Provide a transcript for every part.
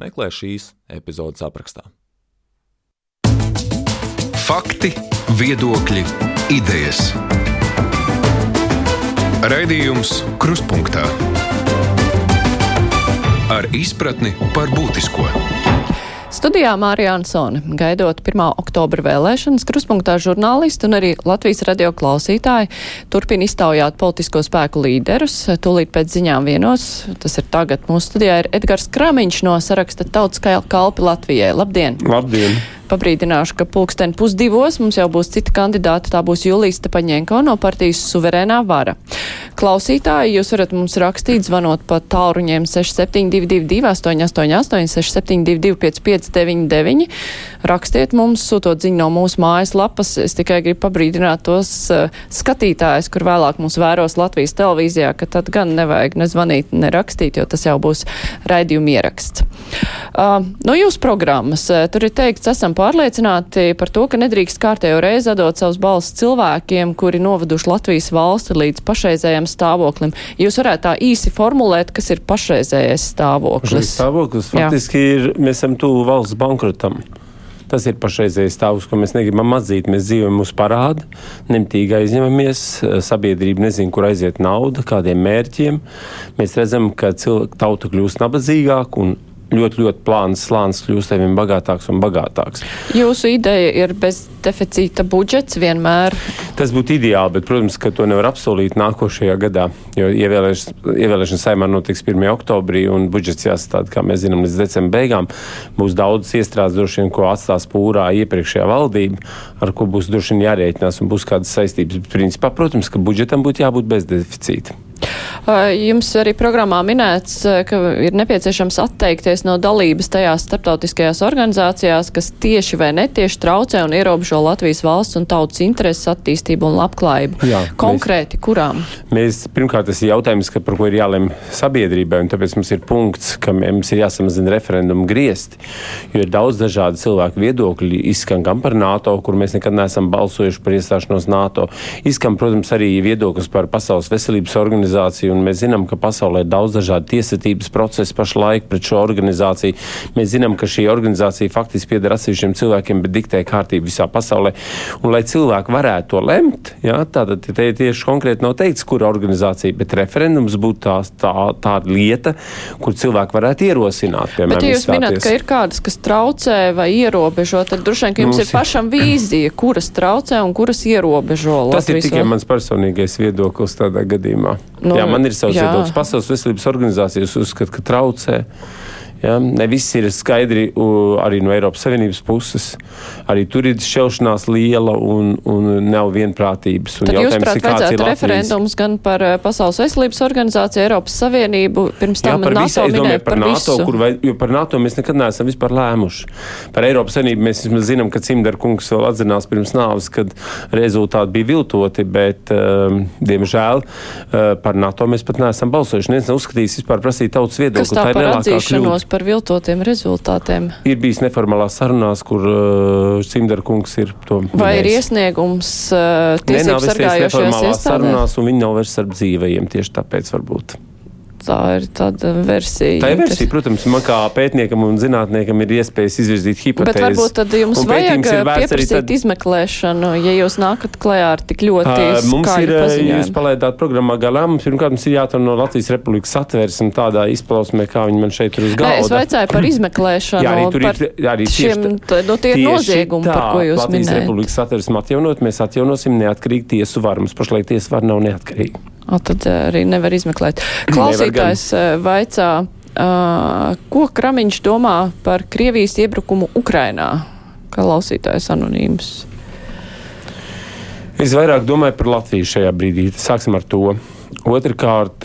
meklē šīs epizodes aprakstā. Fakti, viedokļi, idejas. Raidījums Kruspunkta ar izpratni par būtisko. Studijā Mārija Ansone, gaidot 1. oktobra vēlēšanas, kruspunktā žurnālisti un arī Latvijas radio klausītāji turpina iztaujāt politisko spēku līderus. Tūlīt pēc ziņām vienos, tas ir tagad mūsu studijā, ir Edgars Kramiņš no saraksta Tautas kalpi Latvijai. Labdien! Labdien! Pabrīdināšu, ka pulksten pusdivos mums jau būs cita kandidāta, tā būs Julijas Tepaņenko no partijas suverēnā vara. Klausītāji, jūs varat mums rakstīt, zvanot pa tālruņiem 6722 888 672 559. Rakstiet mums, sūtot ziņu no mūsu mājas lapas. Es tikai gribu pabrīdināt tos uh, skatītājus, kur vēlāk mūs vēros Latvijas televīzijā, ka tad gan nevajag nezvanīt, nerakstīt, jo tas jau būs raidījuma ieraksts. Uh, no jūsu programmas uh, tur ir teikts, esam pārliecināti par to, ka nedrīkst kārtējo reizi atdot savus balsis cilvēkiem, kuri novaduši Latvijas valsti līdz pašreizējam stāvoklim. Jūs varētu tā īsi formulēt, kas ir pašreizējais stāvoklis. Šis stāvoklis faktiski Jā. ir, mēs esam tuvu valsts bankrotam. Tas ir pašreizējais stāvoklis, ko mēs negribam atzīt. Mēs dzīvojam uz parādu, nemitīgi aizņemamies, sabiedrība nezina, kur aiziet nauda, kādiem mērķiem. Mēs redzam, ka tauta kļūst nabadzīgāka un ļoti, ļoti plāns slānis kļūst arvien bagātāks un bagātāks. Jūsu ideja ir bez deficīta budžets vienmēr? Tas būtu ideāli, bet, protams, ka to nevar apsolīt nākošajā gadā, jo ievēlēšana, saimā notiks 1. oktobrī un budžets jāsastāda, kā mēs zinām, līdz decembra beigām. Būs daudz iestrādes droši vien, ko atstās pūrā iepriekšējā valdība, ar ko būs droši vien jārēķinās un būs kādas saistības. Bet, principā, protams, ka budžetam būtu jābūt bez deficīta. Jums arī programmā minēts, ka ir nepieciešams atteikties no dalības tajās starptautiskajās organizācijās, kas tieši vai netieši traucē un ierobežo Latvijas valsts un tautas intereses attīstību un labklājību. Jā, Konkrēti, mēs, kurām? Mēs, pirmkārt, tas ir jautājums, ka, par ko ir jālem sabiedrībai, un tāpēc mums ir punkts, ka mums ir jāsamazina referendumu griesti, jo ir daudz dažādu cilvēku viedokļi, izskan gan par NATO, kur mēs nekad neesam balsojuši par iestāšanos NATO, izskan, protams, arī viedoklis par Pasaules veselības organizāciju un mēs zinām, ka pasaulē ir daudz dažādu tiesatības procesu pašlaik pret šo organizāciju. Mēs zinām, ka šī organizācija faktiski pieder atsevišķiem cilvēkiem, bet diktē kārtību visā pasaulē. Un, lai cilvēki varētu to lemt, jā, tātad te tieši konkrēti nav teikts, kura organizācija, bet referendums būtu tā, tā, tā lieta, kur cilvēki varētu ierosināt. Piemēram, bet, ja jūs minat, ka ir kādas, kas traucē vai ierobežo, tad droši vien, ka jums Mums... ir pašam vīzija, kuras traucē un kuras ierobežo. Tas Latvijas ir tikai mans personīgais viedoklis tādā gadījumā. Nu, Jā, man ir savs viedoklis. Pasaules veselības organizācijas uzskata, ka traucē. Ja? Ne viss ir skaidri arī no Eiropas Savienības puses. Arī tur ir šķelšanās liela un, un nav vienprātības. Un Tad jūs, prāt, vajadzētu referendums gan par eh, Pasaules veselības organizāciju, Eiropas Savienību, pirms tam Jā, par NATO visu, minēja, par, par NATO, visu. kur vai, jo par NATO mēs nekad neesam vispār lēmuši. Par Eiropas Savienību mēs zinām, ka Cimdar kungs vēl atzinās pirms nāves, kad rezultāti bija viltoti, bet, um, diemžēl, uh, par NATO mēs pat neesam balsojuši. Neviens nav uzskatījis vispār prasīt tautas viedokli. Tā ir lielākā kļūda par viltotiem rezultātiem. Ir bijis neformālās sarunās, kur uh, Simderkungs ir to. Vai minējis. ir iesniegums uh, tiesību sargājošajās iestādēs? sarunās, un viņi nav vairs starp dzīvajiem tieši tāpēc varbūt tā ir tāda versija. Tā ir versija, protams, man kā pētniekam un zinātniekam ir iespējas izvirzīt hipotēzes. Bet varbūt tad jums vajag pieprasīt tad... izmeklēšanu, ja jūs nākat klajā ar tik ļoti uh, Mums ir, jūs palaidāt programmā galā, mums pirmkārt mums ir jātur no Latvijas Republikas atvērsme tādā izpausmē, kā viņi man šeit ir uz galda. Nē, es vaicāju par izmeklēšanu. jā, arī tur ir, arī šiem, no tie ir noziegumi, par ko jūs Latvijas minējat. Latvijas Republikas atvērsme atjaunot, mēs atjaunosim neatkarīgi tiesu varu. Mums pašlaik tiesa var nav neatkarīga. O, tad eh, arī nevar izmeklēt. Klausītājs nevar eh, vaicā, uh, ko Kramiņš domā par Krievijas iebrukumu Ukrainā? Klausītājs anonīms. Es vairāk domāju par Latviju šajā brīdī. Sāksim ar to. Otrakārt,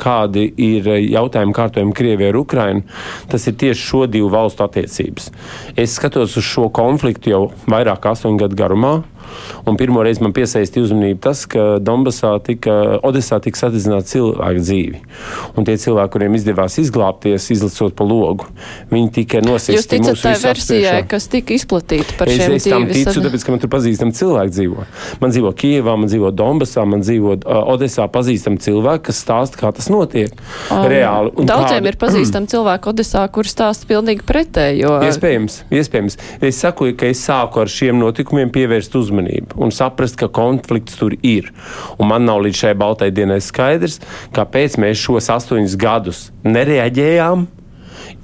kādi ir jautājumi kārtojumi Krievijai ar Ukrainu, tas ir tieši šo divu valstu attiecības. Es skatos uz šo konfliktu jau vairāk kā astoņu gadu garumā. Un pirmo reizi man piesaistīja uzmanību tas, ka Donbasā tika, Odesā tika sadedzināta cilvēku dzīve. Un tie cilvēki, kuriem izdevās izglābties, izlicot pa logu, viņi tika nosisti. Jūs ticat tai versijai, kas tika izplatīta par es, šiem es tam ticu, tāpēc, ka man tur pazīstami cilvēki dzīvo. Man dzīvo Kijevā, man dzīvo Donbasā, man dzīvo uh, Odesā pazīstami cilvēki, kas stāsta, kā tas notiek Um, reāli. Daudziem kādi- ir pazīstami cilvēki Odesā, kuri stāsta pilnīgi pretējo. Iespējams, iespējams. Es saku, ka es sāku ar šiem notikumiem pievērst uzmanību un saprast, ka konflikts tur ir. Un man nav līdz šai baltai dienai skaidrs, kāpēc mēs šos astoņus gadus nereaģējām.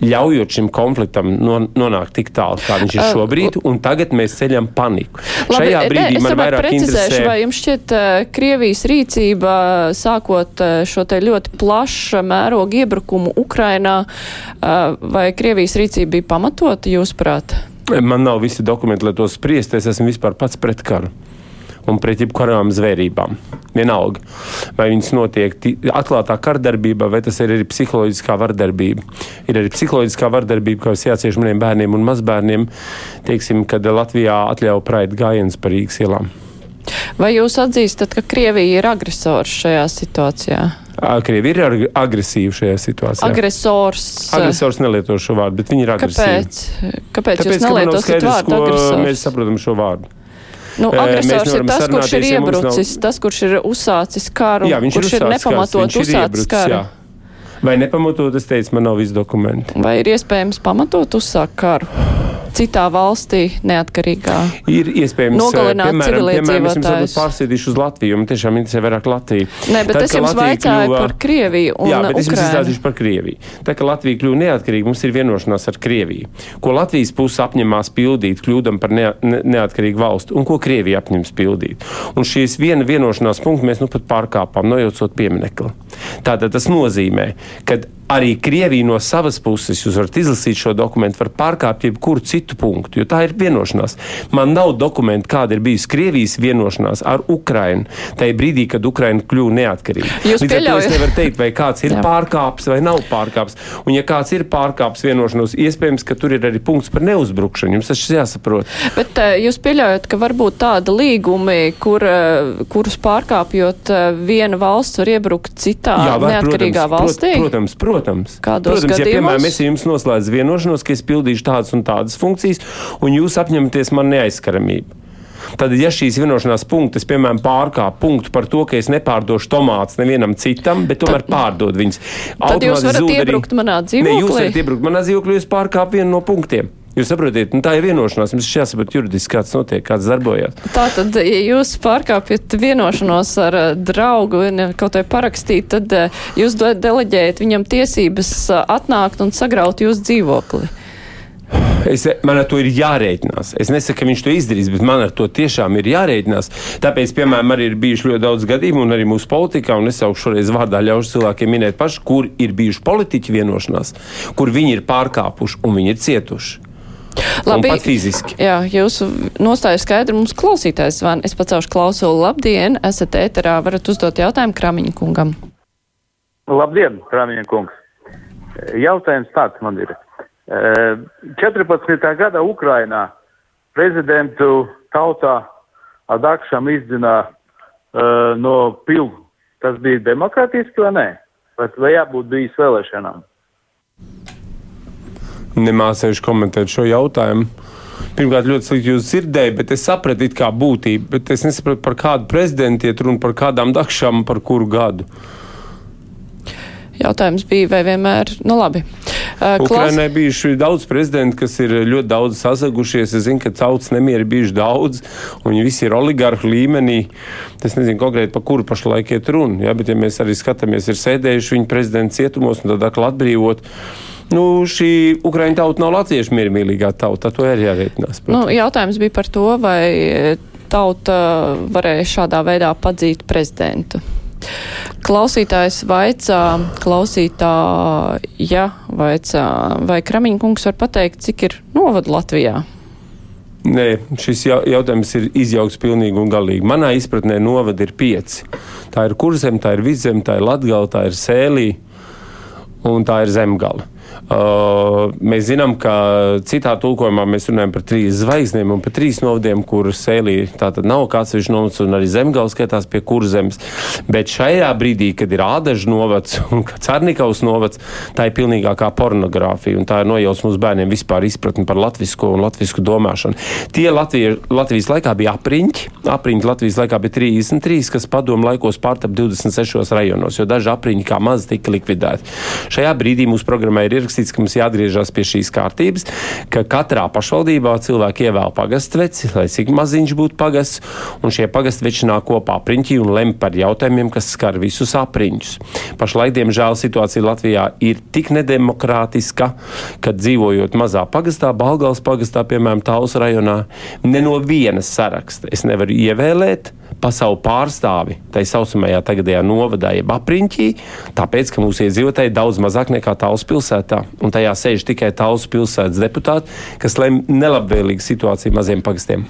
Ļaujot šim konfliktam non, nonākt tik tālu, kā viņš ir šobrīd, un tagad mēs ceļam paniku. Labi, Šajā ne, brīdī es man vairāk interesē. vai jums šķiet Krievijas rīcība, sākot šo te ļoti plaša mēroga iebrukumu Ukrainā, vai Krievijas rīcība bija pamatota, jūsuprāt? Man nav visi dokumenti, lai to spriest. Es esmu vispār pats pret karu un pret jebkurām zvērībām. Vienalga, vai viņas notiek ti- atklātā kardarbībā, vai tas ir arī psiholoģiskā vardarbība. Ir arī psiholoģiskā vardarbība, kas jācieš maniem bērniem un mazbērniem, teiksim, kad Latvijā atļauj praida gājienus par Rīgas ielām. Vai jūs atzīstat, ka Krievija ir agresors šajā situācijā? Ā, Krievi ir ag- agresīvi šajā situācijā. Agresors. Agresors nelieto šo vārdu, bet viņi ir agresīvi. Kāpēc? Kāpēc Tāpēc, jūs skaidrs, vārdu agresors? mēs saprotam šo vārdu. Nu, agresors ir tas, kurš ir mums nav- iebrucis, tas, kurš ir uzsācis karu, Jā, kurš ir ir nepamatot ir uzsācis iebrucis, karu. jā. Vai nepamatot, es teicu, man nav visi dokumenti. Vai ir iespējams pamatot uzsākt karu citā valstī, neatkarīgā? Ir iespējams, Nogalināt eh, piemēram, piemēram, es jums varbūt pārsēdīšu uz Latviju, man tiešām interesē vairāk Latviju. Nē, bet Tad, es jums Latvija vaicāju kļuva- par Krieviju un Jā, bet es jums izstāstīšu par Krieviju. Tā kā Latvija kļuva neatkarīga, mums ir vienošanās ar Krieviju. Ko Latvijas puse apņemās pildīt, kļūdam par nea, ne, neatkarīgu valstu, un ko Krievija apņems pildīt. Un šīs viena vienošanās punkta mēs nu pat pārkāpām, nojaucot pieminekli. Tātad tas nozīmē, ka arī Krievija no savas puses, jūs varat izlasīt šo dokumentu, var pārkāpt jebkuru citu punktu, jo tā ir vienošanās. Man nav dokumentu, kāda ir bijusi Krievijas vienošanās ar Ukrainu tajā brīdī, kad Ukraina kļuva neatkarīga. Jūs Līdz ar to es nevaru teikt, vai kāds ir Jā. pārkāpis vai nav pārkāpis. Un, ja kāds ir pārkāpis vienošanos, iespējams, ka tur ir arī punkts par neuzbrukšanu. Jums tas jāsaprot. Bet eh, jūs pieļaujat, ka varbūt tāda līgumi, kur, eh, kurus pārkāpjot eh, viena valsts var iebrukt citā var, neatkarīgā protams, valstī? Protams, protams. Kādos protams ja, gadījumos? piemēram, es jums noslēdzu vienošanos, ka es pildīšu tādas un tādas funkcijas, un jūs apņematies man neaizskaramību. Tad, ja šīs vienošanās punktas, piemēram, pārkāp punktu par to, ka es nepārdošu tomātus nevienam citam, bet tomēr pārdod viņus, Tad jūs varat zūd arī- iebrukt manā Ne, jūs dzīvoklī? varat iebraukt manā dzīvoklī, jūs pārkāpjat vienu no punktiem. Jūs saprotat, nu, tā ir vienošanās. Jums ir jāsaprot juridiski, kāds notiek, kāds darbojas. Tātad, ja jūs pārkāpjat vienošanos ar eh, draugu kaut vai parakstīt, tad eh, jūs de- deleģējat viņam tiesības eh, atnākt un sagraut jūsu dzīvokli. Es, man ar to ir jārēķinās. Es nesaku, ka viņš to izdarīs, bet man ar to tiešām ir jārēķinās. Tāpēc, piemēram, arī ir bijuši ļoti daudz gadījumu, un arī mūsu politikā, un es saukšu šoreiz vārdā, ļaušu cilvēkiem minēt paši, kur ir bijuši politiķi vienošanās, kur viņi ir pārkāpuši un viņi ir cietuši. Un pat fiziski. Jā, jūsu nostāja skaidra mums klausītājs zvan. Es pacelšu klausulu. Labdien, esat ēterā, varat uzdot jautājumu Kramiņa kungam. Labdien, Prāmiņa kungs! Jautājums tāds man ir. Eh, 14. gada Ukrainā prezidentu tautā Adakšam izdzina uh, no pilnu. Tas bija demokrātiski vai nē? Vai jābūt bijis vēlēšanām? Nemācīšu komentēt šo jautājumu. Pirmkārt, ļoti slikti jūs dzirdēju, bet es sapratu it kā būtību, bet es nesapratu par kādu prezidentu iet runa, par kādām dakšām, par kuru gadu. Jautājums bija, vai vienmēr, nu labi. Uh, Ukrainai bijuši daudz prezidentu, kas ir ļoti daudz sazagušies. Es zinu, ka tautas nemieri bijuši daudz, un viņi visi ir oligarhu līmenī. Es nezinu konkrēti, par kuru pašlaik iet runa. Ja? Bet, ja mēs arī skatāmies, ir sēdējuši viņi prezidents cietumos un tad atkal atbrīvot. Nu, šī Ukraiņu tauta nav latviešu miermīlīgā tauta. To ir jārēķinās. Nu, jautājums bija par to, vai tauta varēja šādā veidā padzīt prezidentu. Klausītājs vaicā, klausītāja vaicā, vai Kramiņkungs var pateikt, cik ir novadu Latvijā? Nē, šis jau- jautājums ir izjaukts pilnīgi un galīgi. Manā izpratnē novada ir pieci. Tā ir kurzem, tā ir vidzem, tā ir latgala, tā ir sēlī un tā ir zemgala. Uh, mēs zinām, ka citā tulkojumā mēs runājam par trīs zvaigznēm un par trīs novadiem, kur sēlī tātad nav kāds viņš novads un arī zemgals skatās pie kurzemes. Bet šajā brīdī, kad ir ādažu novads un Cernikavas novads, tā ir pilnīgākā pornogrāfija un tā ir nojauts mūsu bērniem vispār izpratni par latvisko un latvisku domāšanu. Tie Latvija, Latvijas laikā bija apriņķi, apriņķi Latvijas laikā bija 33, kas padomu laikos pārtap 26 rajonos, jo daži apriņķi kā maz tika likvidēti. Šajā brīdī mūsu programmā ir ierakstīts, ka mums jāatgriežas pie šīs kārtības, ka katrā pašvaldībā cilvēki ievēl pagastveci, lai cik maziņš būtu pagasts, un šie pagastveči nāk kopā apriņķī un lem par jautājumiem, kas skar visus apriņķus. Pašlaik, diemžēl, situācija Latvijā ir tik nedemokrātiska, ka dzīvojot mazā pagastā, Balgāles pagastā, piemēram, Taulas rajonā, ne no vienas saraksta es nevaru ievēlēt pa savu pārstāvi tai saucamajā tagadējā novadā, jeb apriņķī, tāpēc, ka mūsu iedzīvotāji ir daudz mazāk nekā Taulas pilsētā, un tajā sēž tikai Taulas pilsētas deputāti, kas lem nelabvēlīgu situāciju maziem pagastiem.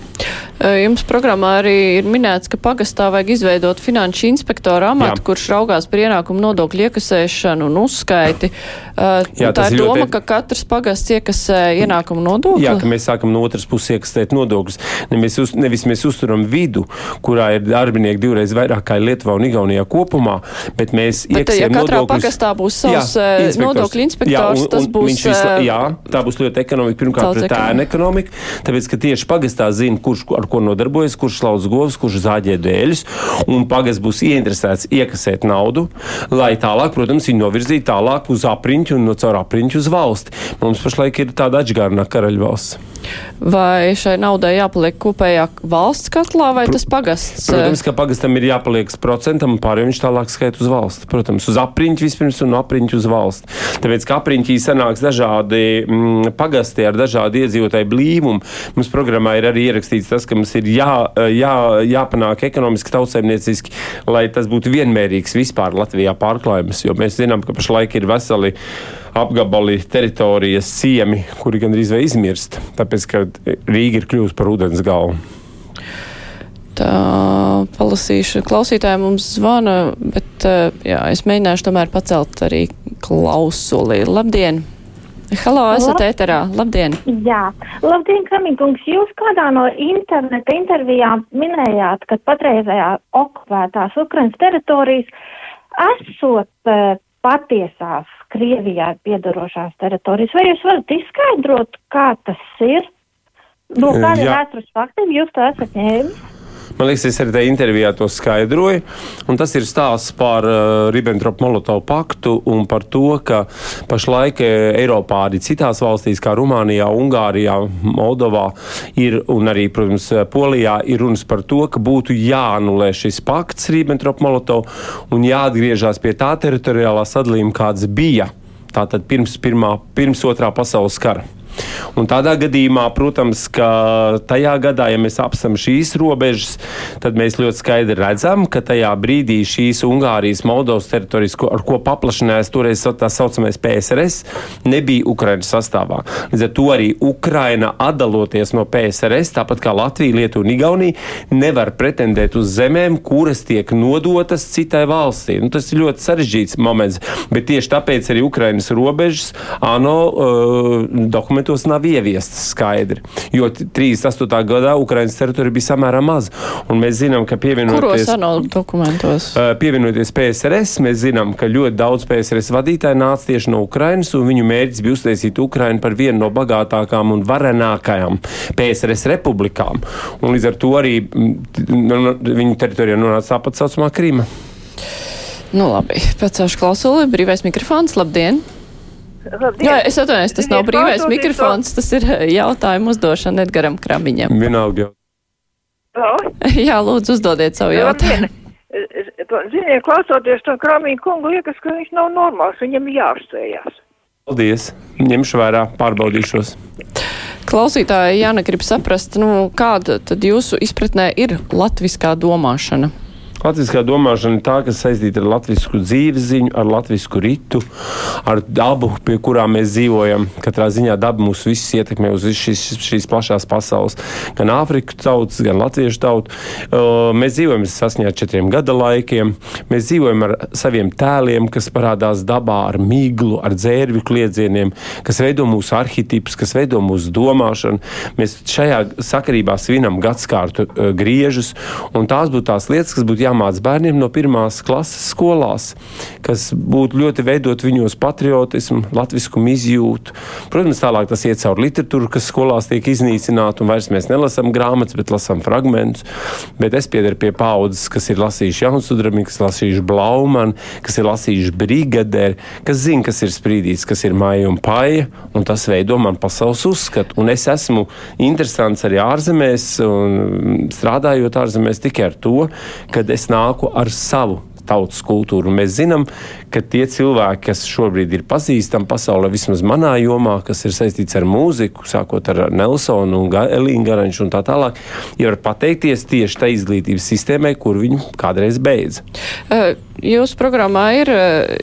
Jums programmā arī ir minēts, ka pagastā vajag izveidot finanšu inspektoru amatu, Jā. kurš raugās par ienākumu nodokļu iekasēšanu un uzskaiti. Uh, Jā, tā ir doma, ļoti- ka katrs pagasts iekasē ienākumu nodokli. Jā, ka mēs sākam no otras puses iekastēt nodokļus. Ne mēs uz, nevis mēs uzturam vidu, kurā ir darbinieki divreiz vairāk kā Lietuvā un Igaunijā kopumā, bet mēs Bet, ja katrā nodokļus- pagastā būs savs, eh, nodokļu inspektors, un- tas un būs, viņš visu la- eh, jā, tā būs ļoti ekonomika, pirmkārt pret ēnu ekonomiku, tāpēc, ka tieši pagastā zina, kurš ar ko nodarbojas, kurš slauc govs, kurš zāģē dēļus, un pagasts būs ieinteresēts iekasēt naudu, lai tālāk, protams, viņu novirzītu tālāk uz apriņķu un no caur apriņķu uz valsti. Mums pašlaik ir tāda atžgārna karaļvalsts. Vai šai naudai jāpaliek kopējā valsts katlā vai tas pagasts? Eh, Protams, ka pagastam ir jāpaliek procentam, un pārējiem viņš tālāk skaita uz valsts. Protams, uz apriņķu vispirms un no apriņķu uz valsts. Tāpēc, ka apriņķī sanāks dažādi mm, pagasti ar dažādu iedzīvotāju blīvumu. Mums programmā ir arī ierakstīts tas, ka mums ir jā, jā, jāpanāk ekonomiski tautsēmnieciski, lai tas būtu vienmērīgs vispār Latvijā pārklājums, jo mēs zinām, ka pašlaik ir veseli apgabali, teritorijas, ciemi, kuri gandrīz vai izmirst, tāpēc, ka Rīga ir kļuvusi par ūdens galvu. Tā palasīšu. Klausītāji mums zvana, bet eh, jā, es mēģināšu tomēr pacelt arī klausuli. Labdien! Halo, esat Lab- ēterā. Labdien! Jā, labdien, Kamikungs. Jūs kādā no interneta intervijām minējāt, ka patreizējā okupētās Ukrainas teritorijas esot uh, patiesās Krievijā piedarošās teritorijas. Vai jūs varat izskaidrot, kā tas ir? No Eh, kādiem vēstures faktiem jūs to esat ņēmis? Man liekas, es arī tajā intervijā to skaidroju. Tas ir stāsts par uh, Ribbentrop-Molotovu paktu un par to, ka pašlaik eh, Eiropā, arī citās valstīs, kā Rumānijā, Ungārijā, Moldovā, ir, un arī, protams, Polijā, ir runas par to, ka būtu jāanulē šis pakts Ribbentrop-Molotov un jāatgriežas pie tā teritoriālā sadalījuma, kāds bija tātad pirms, pirmā, pirms otrā pasaules kara. Un tādā gadījumā, protams, ka tajā gadā, ja mēs apsam šīs robežas, tad mēs ļoti skaidri redzam, ka tajā brīdī šīs Ungārijas, Moldovas teritorijas, ko, ar ko paplašinājās toreiz tā saucamais PSRS, nebija Ukrainas sastāvā. Līdz ar to arī Ukraina atdaloties no PSRS, tāpat kā Latvija, Lietuva un Igaunija, nevar pretendēt uz zemēm, kuras tiek nodotas citai valstī. Nu, tas ir ļoti sarežģīts moments, bet tieši tāpēc arī Ukrainas robežas ANO uh, dokumentos nav ieviestas skaidri. Jo t- 38. gadā Ukrainas teritorija bija samērā maza. Un mēs zinām, ka pievienoties. Pievienoties PSRS, mēs zinām, ka ļoti daudz PSRS vadītāju nāca tieši no Ukrainas, un viņu mērķis bija uztaisīt Ukrainu par vienu no bagātākām un varenākajām PSRS republikām. Un līdz ar to arī t- nu, viņu teritorijā nonāca tāpat saucamā Krīma. Nu labi, pacelšu klausuli. Brīvais mikrofons. Labdien! Labdien. Jā, es atvainojos, tas nav brīvais mikrofons, tas ir eh, jautājumu uzdošana Edgaram Kramiņam. Vienalga. Jā, lūdzu, uzdodiet savu jautājumu. Labdien. Ziniet, klausoties to krāmīgu kungu, liekas, ka viņš nav normāls, viņam jāapstējās. Paldies! Ņemšu vērā, pārbaudīšos. Klausītāji, Jāna, grib saprast, nu, kāda tad jūsu izpratnē ir latviskā domāšana? Latviskā domāšana ir tā, kas saistīta ar latviešu dzīvesziņu, ar latviešu ritu, ar dabu, pie kurām mēs dzīvojam. Katrā ziņā daba mūs visus ietekmē uz šīs, šīs plašās pasaules, gan Āfrikas tautas, gan Latviešu tautu. Mēs dzīvojam saskaņā ar četriem gada laikiem, mēs dzīvojam ar saviem tēliem, kas parādās dabā, ar miglu, ar dzērvju kliedzieniem, kas veido mūsu arhitipus, kas veido mūsu domāšanu. Mēs šajā sakarībā svinam gadsimtu griežus, un tās būtu tās lietas, kas būtu jāmācās bērniem no pirmās klases skolās, kas būtu ļoti veidot viņos patriotismu, latviskumu izjūtu. Protams, tālāk tas iet cauri literatūru, kas skolās tiek iznīcināta, un vairs mēs nelasām grāmatas, bet lasām fragmentus. Bet es piedaru pie paudzes, kas ir lasījuši Jaunsudrabi, kas lasījuši Blaumanu, kas ir lasījuši Brigaderi, kas zina, kas ir sprīdīts, kas ir maija un paja, un tas veido man pasaules uzskatu. Un es esmu interesants arī ārzemēs, un strādājot ārzemēs tikai ar to, ka es nāku ar savu tautas kultūru. Mēs zinām, ka tie cilvēki, kas šobrīd ir pazīstami pasaulē, vismaz manā jomā, kas ir saistīts ar mūziku, sākot ar Nelsonu un Elīnu Garanču un tā tālāk, jau var pateikties tieši tai izglītības sistēmai, kur viņu kādreiz beidza. Jūsu programmā ir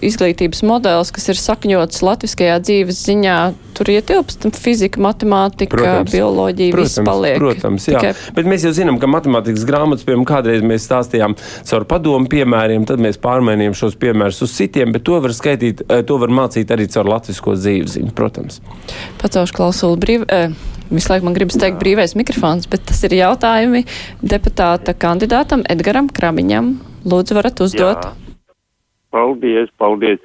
izglītības modelis, kas ir sakņots latviskajā dzīves ziņā. Tur ietilpst fizika, matemātika, protams, bioloģija, protams, viss paliek. Protams, jā. Tikai... Bet mēs jau zinām, ka matemātikas grāmatas, piemēram, kādreiz mēs stāstījām caur padomu piemēriem, tad mēs pārmainījām šos piemērus uz citiem, bet to var skaitīt, to var mācīt arī caur latvisko dzīveziņu, protams. Pacaušu klausulu brīv. Eh, visu laiku man gribas teikt Jā. brīvais mikrofons, bet tas ir jautājumi deputāta kandidātam Edgaram Kramiņam. Lūdzu, varat uzdot. Jā. Paldies, paldies.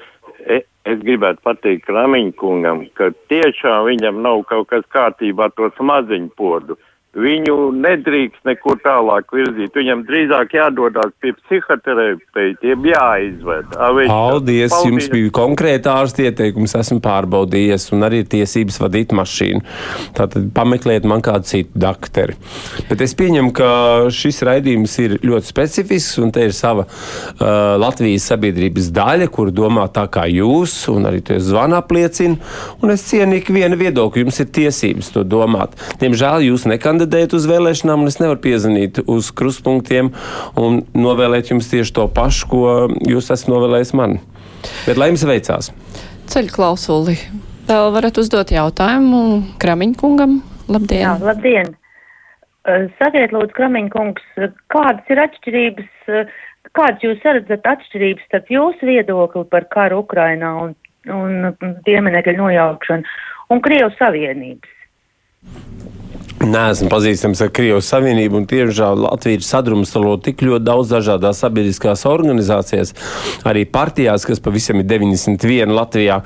E, es gribētu pateikt Kramiņkungam, ka tiešām viņam nav kaut kas kārtībā to smaziņu podu viņu nedrīkst nekur tālāk virzīt. Viņam drīzāk jādodas pie psihoterapeitiem, jāizved. Paldies, paldies, jums bija konkrēti ārsti ieteikums, esmu pārbaudījies un arī tiesības vadīt mašīnu. Tātad pameklējiet man kādu citu dakteri. Bet es pieņemu, ka šis raidījums ir ļoti specifisks un te ir sava uh, Latvijas sabiedrības daļa, kur domā tā kā jūs un arī to zvana apliecina. Un es cienu ikvienu viedokli, jums ir tiesības to domāt. Diemžēl jūs nekandidējat kandidēt uz vēlēšanām, un es nevaru piezvanīt uz krustpunktiem un novēlēt jums tieši to pašu, ko jūs esat novēlējis man. Bet lai jums veicās! Ceļu klausuli. Vēl varat uzdot jautājumu Kramiņkungam. Labdien! Jā, labdien! Sakiet, lūdzu, Kramiņkungs, kādas ir atšķirības, kādas jūs redzat atšķirības starp jūsu viedokli par karu Ukrainā un, un pieminekļu nojaukšanu un Krievijas Savienības? Neesmu pazīstams ar Krievijas Savienību, un tiešām Latvija ir sadrumstalota tik ļoti daudz dažādās sabiedriskās organizācijās, arī partijās, kas pavisam ir 91 Latvijā,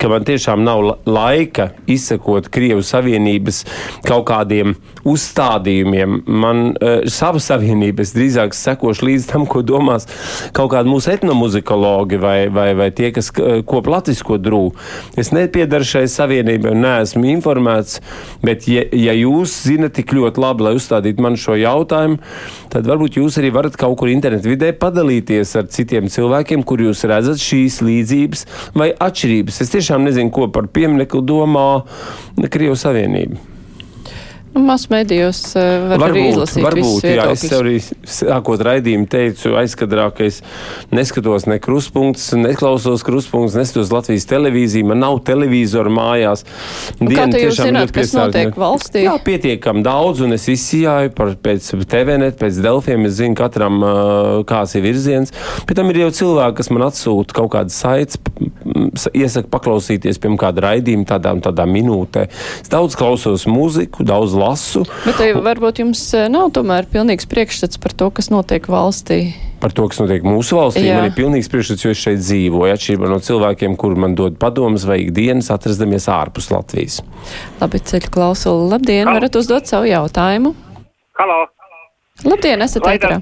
ka man tiešām nav laika izsekot Krievijas Savienības kaut kādiem uzstādījumiem. Man uh, sava savienība, es drīzāk sekošu līdz tam, ko domās kaut kādi mūsu etnomuzikologi vai, vai, vai tie, kas kop latvisko drūmu. Es nepiedaru šai savienībai un neesmu informēts, bet ja, ja jūs zinat tik ļoti labi, lai uzstādītu man šo jautājumu, tad varbūt jūs arī varat kaut kur internetu vidē padalīties ar citiem cilvēkiem, kur jūs redzat šīs līdzības vai atšķirības. Es tiešām nezinu, ko par pieminiektu domā Krievijas Savienība. Nu, Masmedijos uh, var varbūt, arī izlasīt. Varbūt, jā, es tev arī sākot raidījumu teicu aizkadrā, ka es neskatos ne kruspunktus, neklausos kruspunktus, neskatos Latvijas televīziju, man nav televizoru mājās. Nu, Diena kā jūs zināt, kas notiek valstī? Jā, pietiekam daudz, un es izsījāju par, pēc TVNet, pēc Delfiem, es zinu katram, uh, kāds ir virziens. Pēc tam ir jau cilvēki, kas man atsūta kaut kādas saites, iesaka paklausīties, piemēram, kādu raidījumu tādā un tādā minūtē. Es daudz klausos mūziku, daudz lasu. Bet varbūt jums eh, nav tomēr pilnīgs priekšstats par to, kas notiek valstī? Par to, kas notiek mūsu valstī, Jā. man ir pilnīgs priekšstats, jo es šeit dzīvoju, atšķirībā no cilvēkiem, kur man dod padomus vai ikdienas atrastamies ārpus Latvijas. Labi, ceļu klausuli. Labdien, Halo. varat uzdot savu jautājumu. Halo! Labdien, esat ētrā.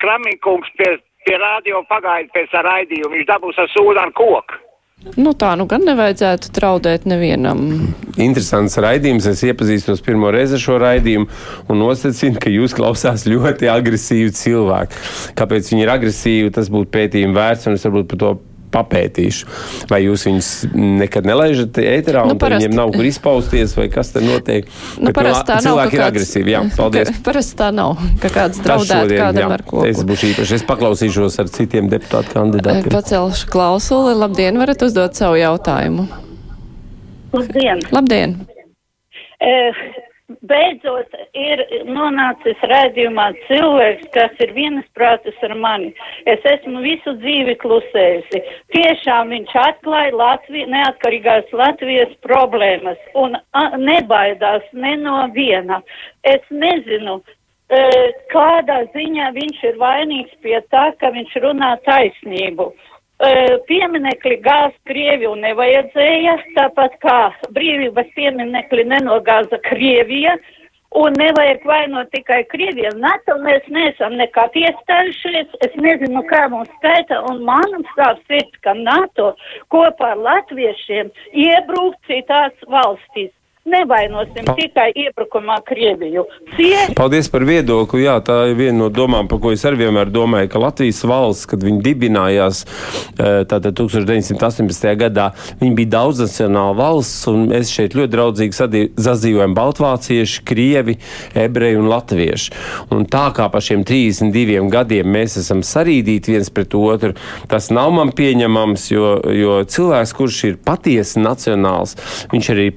Kramīkums pie, pie radio pagaida pēc raidījuma, viņš dabūs ar sūdu ar koku. Nu tā nu gan nevajadzētu traudēt nevienam. Interesants raidījums. Es iepazīstos pirmo reizi ar šo raidījumu un nosacīju, ka jūs klausās ļoti agresīvi cilvēki. Kāpēc viņi ir agresīvi, tas būtu pētījumi vērts, un es varbūt par to papētīšu. Vai jūs viņus nekad nelaižat ēterā, Nu, un parasti- viņiem nav kur izpausties, vai kas te notiek? Nu, parasti tā nav, cilvēki ir kāds- agresīvi. Jā, paldies. Ka, parasti tā nav, ka kāds draudētu kādam jā, ar koku. Es būšu īpaši. Es paklausīšos ar citiem deputātu kandidātiem. Pacelšu klausuli. Labdien, varat uzdot savu jautājumu. Labdien! Labdien! Eh, Beidzot ir nonācis redzījumā cilvēks, kas ir vienasprātis ar mani. Es esmu visu dzīvi klusējusi. Tiešām viņš atklāja Latviju, neatkarīgās Latvijas problēmas un a, nebaidās ne no viena. Es nezinu, eh, kādā ziņā viņš ir vainīgs pie tā, ka viņš runā taisnību. Pieminekli gāz Krieviju nevajadzēja, tāpat kā brīvības pieminekli nenogāza Krievija. Un nevajag vainot tikai Krieviju. NATO mēs neesam nekad iestājušies. Es nezinu, kā mums skaita. Un man stāv sirds, ka NATO kopā ar latviešiem iebrūk citās valstīs. Nevainosim Pa- tikai iebrukumā Krieviju. Cie Paldies par viedokli. Jā, tā ir viena no domām, par ko es arī vienmēr domāju, ka Latvijas valsts, kad viņi dibinājās eh, tātad 1918. gadā, viņi bija daudznacionāla valsts, un mēs šeit ļoti draudzīgi sadzīvojam baltvācieši, krievi, ebreji un latvieši. Un tā kā pa šiem 32 gadiem mēs esam sarīdīti viens pret otru, tas nav man pieņemams, jo, jo cilvēks, kurš ir patiesi nacionāls, viņš arī ir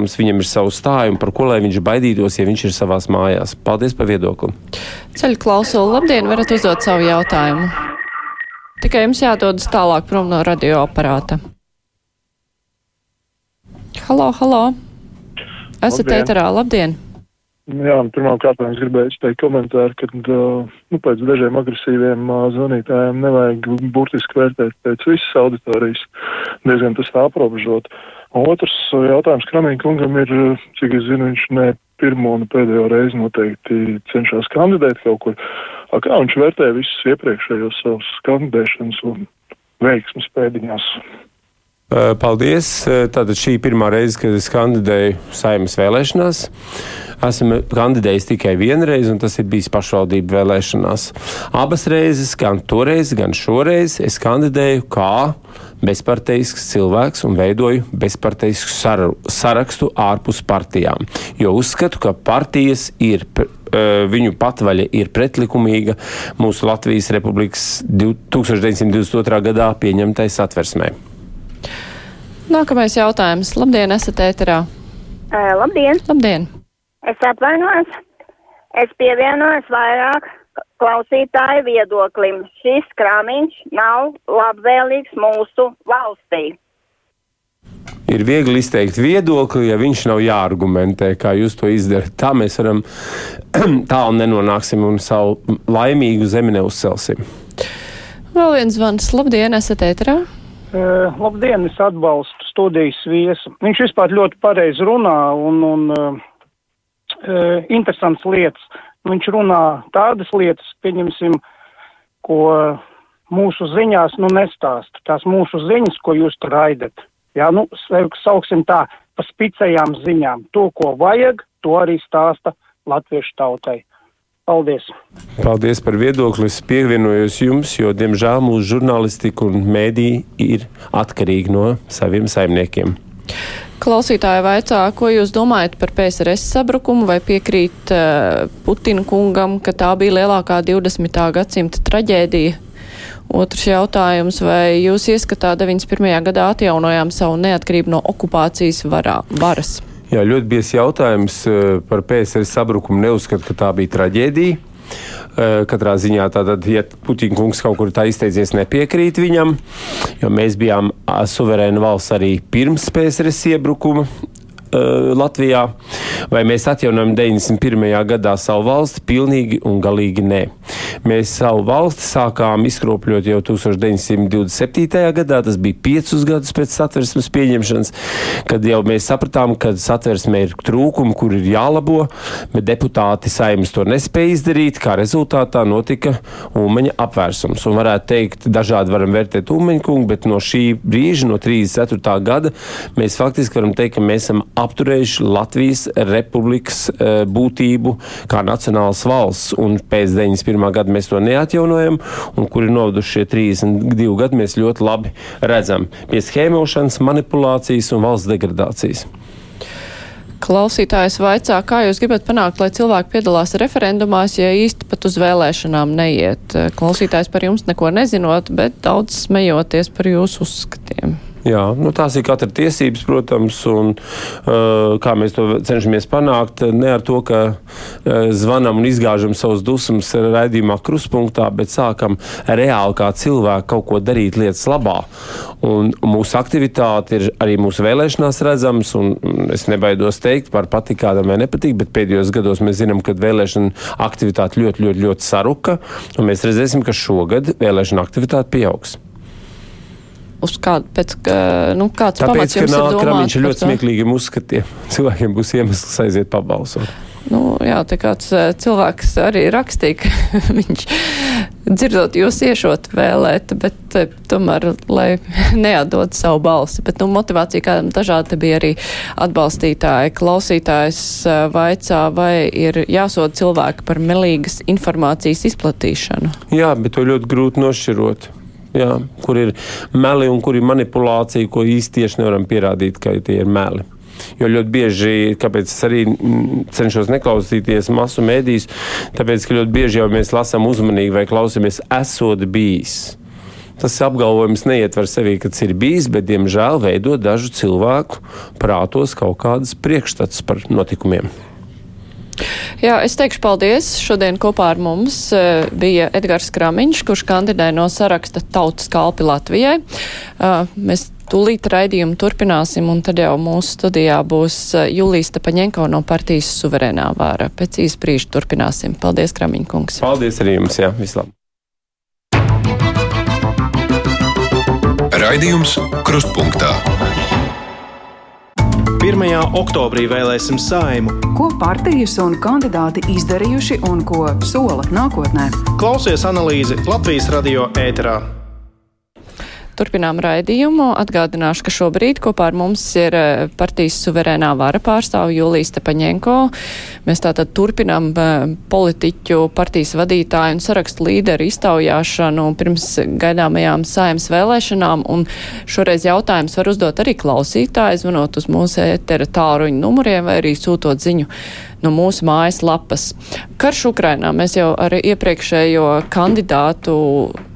pašpietiekams, viņam ir savu stājumu, par ko lai viņš baidītos, ja viņš ir savās mājās. Paldies par viedokli! Ceļu klausuli. Labdien, varat uzdot savu jautājumu. Tikai jums jādodas tālāk prom no radioaparāta. Halo, halo! Esat Labdien. ēterā, labdien! Jā, pirmkārt, es gribēju izteikt komentāru, ka uh, nu, pēc dažiem agresīviem uh, zvanītājiem nevajag burtiski vērtēt pēc visas auditorijas, diezgan tas tā aprobežot. Un Otrs uh, jautājums Kramīna kungam ir, uh, cik es zinu, viņš ne pirmo un pēdējo reizi noteikti cenšas kandidēt kaut kur. A, Kā viņš vērtē visus iepriekšējos savus kandidēšanas un veiksmes pēdiņās? Uh, Paldies! Tātad šī pirmā reize, kad es kandidēju saimnes vēlēšanās. Esmu kandidējis tikai vienreiz, un tas ir bijis pašvaldību vēlēšanās. Abas reizes, gan toreiz, gan šoreiz, es kandidēju kā bezparteisks cilvēks un veidoju bezparteisku saru- sarakstu ārpus partijām. Jo uzskatu, ka partijas ir. eh, Viņu patvaļa ir pretlikumīga mūsu Latvijas Republikas 1922. gadā pieņemtai satversmē. Nākamais jautājums. Labdien, esat ēterā. Uh, labdien! Labdien! Es atvainojos. Es pievienojos vairāk klausītāju viedoklim. Šis krāmiņš nav labvēlīgs mūsu valstī. Ir viegli izteikt viedokli, ja viņš nav jāargumentē, kā jūs to izdarāt. Tā mēs varam tālu nenonāksim un savu laimīgu zemi neuzcelsim. Vēl viens zvans. Labdien, esat ēterā. Uh, labdien, es atbalstu studijas viesu. Viņš vispār ļoti pareizi runā un, un uh, uh, interesants lietas. Viņš runā tādas lietas, pieņemsim, ko mūsu ziņās nu nestāst. Tās mūsu ziņas, ko jūs tur raidat. Jā, nu, sauksim tā, pa spicējām ziņām. To, ko vajag, to arī stāsta latviešu tautai. Paldies! Paldies par viedokli. Es pievienojos jums, jo, diemžēl, mūsu žurnālistika un mēdī ir atkarīgi no saviem saimniekiem. Klausītāja vaicā, ko jūs domājat par PSRS sabrukumu, vai piekrīt uh, Putina kungam, ka tā bija lielākā 20. gadsimta traģēdija? Otrs jautājums, vai jūs ieskatā 91. gadā atjaunojām savu neatkarību no okupācijas varā, varas? Jā, ļoti bies jautājums eh, par PSR sabrukumu. Neuzskatu, ka tā bija traģēdija. Eh, Katrā ziņā tātad, ja Putina kungs kaut kur tā izteicies, nepiekrīt viņam, jo mēs bijām suverēna valsts arī pirms PSRS iebrukuma. uh, Latvijā, vai mēs atjaunojam 91. gadā savu valsti? Pilnīgi un galīgi nē. Mēs savu valsti sākām izkropļot jau 1927. gadā, tas bija piecus gadus pēc satversmes pieņemšanas, kad jau mēs sapratām, ka satversmē ir trūkumi, kur ir jālabo, bet deputāti saimnes to nespēja izdarīt, kā rezultātā notika Umeņa apvērsums. Un varētu teikt, dažādi varam vērtēt Umeņa kungu, bet no šī brīža, no 34. gada, mēs faktiski varam teikt, ka mēs esam apturējuši Latvijas republikas e, būtību kā nacionālas valsts, un pēc 91. gada gadu mēs to neatjaunojam, un kur ir novaduši šie 32 gadi, mēs ļoti labi redzam pie schēmošanas, manipulācijas un valsts degradācijas. Klausītājs vaicā, kā jūs gribat panākt, lai cilvēki piedalās referendumās, ja īsti pat uz vēlēšanām neiet. Klausītājs par jums neko nezinot, bet daudz smejoties par jūsu uzskatiem. Jā, nu, tās ir katra tiesības, protams, un uh, kā mēs to cenšamies panākt. Ne ar to, ka uh, zvanām un izgāžam savus dusmas raidījumā kruspunktā, bet sākam reāli kā cilvēki kaut ko darīt lietas labā. Un mūsu aktivitāte ir arī mūsu vēlēšanās redzams, un es nebaidos teikt par patīk kādam vai nepatīk, bet pēdējos gados mēs zinām, ka vēlēšana aktivitāte ļoti, ļoti, ļoti saruka, un mēs redzēsim, ka šogad vēlēšana aktivitāte pieaugs uz kādu, pēc, ka, nu, kāds Tāpēc, pamats jums ka ir domāt? Viņš ir ļoti smieklīgiem uzskatiem. Cilvēkiem būs iemesls aiziet pabalsot. Nu, jā, te kāds cilvēks arī rakstīja, ka viņš dzirdot jūs iešot vēlēt, bet tomēr, lai neatdod savu balsi. Bet, nu, motivācija kādam dažādi bija arī atbalstītāji. Klausītājs vaicā, vai ir jāsod cilvēki par melīgas informācijas izplatīšanu. Jā, bet to ļoti grūti nošķirot. Jā, kur ir meli un kur ir manipulācija, ko īsti tieši nevaram pierādīt, ka tie ir meli. Jo ļoti bieži, kāpēc es arī cenšos neklausīties masu mēdīs, tāpēc, ka ļoti bieži jau mēs lasām uzmanīgi vai klausāmies, esot bijis. Tas apgalvojums neietver sevī, ka tas ir bijis, bet, diemžēl, veido dažu cilvēku prātos kaut kādas priekšstats par notikumiem. Jā, es teikšu paldies. Šodien kopā ar mums uh, bija Edgars Kramiņš, kurš kandidē no saraksta Tautas kalpi Latvijai. Uh, mēs tūlīt raidījumu turpināsim, un tad jau mūsu studijā būs uh, Julijas Tapaņenko no partijas suverēnā vāra. Pēc īsa brīža turpināsim. Paldies, Kramiņkungs. Paldies arī jums, jā, vislabāk. Raidījums Krustpunktā. 1. oktobrī vēlēsim saimu. Ko partijas un kandidāti izdarījuši un ko sola nākotnē? Klausies analīzi Latvijas radio ēterā. Turpinām raidījumu. Atgādināšu, ka šobrīd kopā ar mums ir eh, partijas suverēnā vara pārstāvu Julijas Tepaņenko. Mēs tātad turpinām eh, politiķu, partijas vadītāju un sarakstu līderu iztaujāšanu pirms gaidāmajām saimas vēlēšanām. Un šoreiz jautājums var uzdot arī klausītāji, zvanot uz mūsu ētera tāruņu numuriem vai arī sūtot ziņu no mūsu mājas lapas. Karš Ukrainā mēs jau ar iepriekšējo kandidātu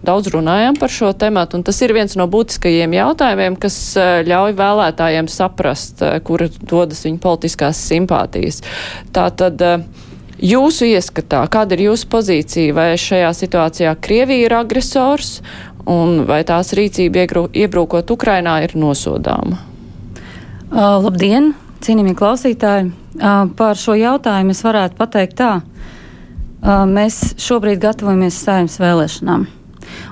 daudz runājām par šo tematu, un tas ir viens no būtiskajiem jautājumiem, kas eh, ļauj vēlētājiem saprast, eh, kur dodas viņa politiskās simpātijas. Tātad, eh, Jūsu ieskatā, kāda ir jūsu pozīcija, vai šajā situācijā Krievija ir agresors, un vai tās rīcība iebrūkot Ukrainā ir nosodāma? Uh, labdien, cienījamie klausītāji! Par šo jautājumu es varētu pateikt tā. Mēs šobrīd gatavojamies saimnes vēlēšanām.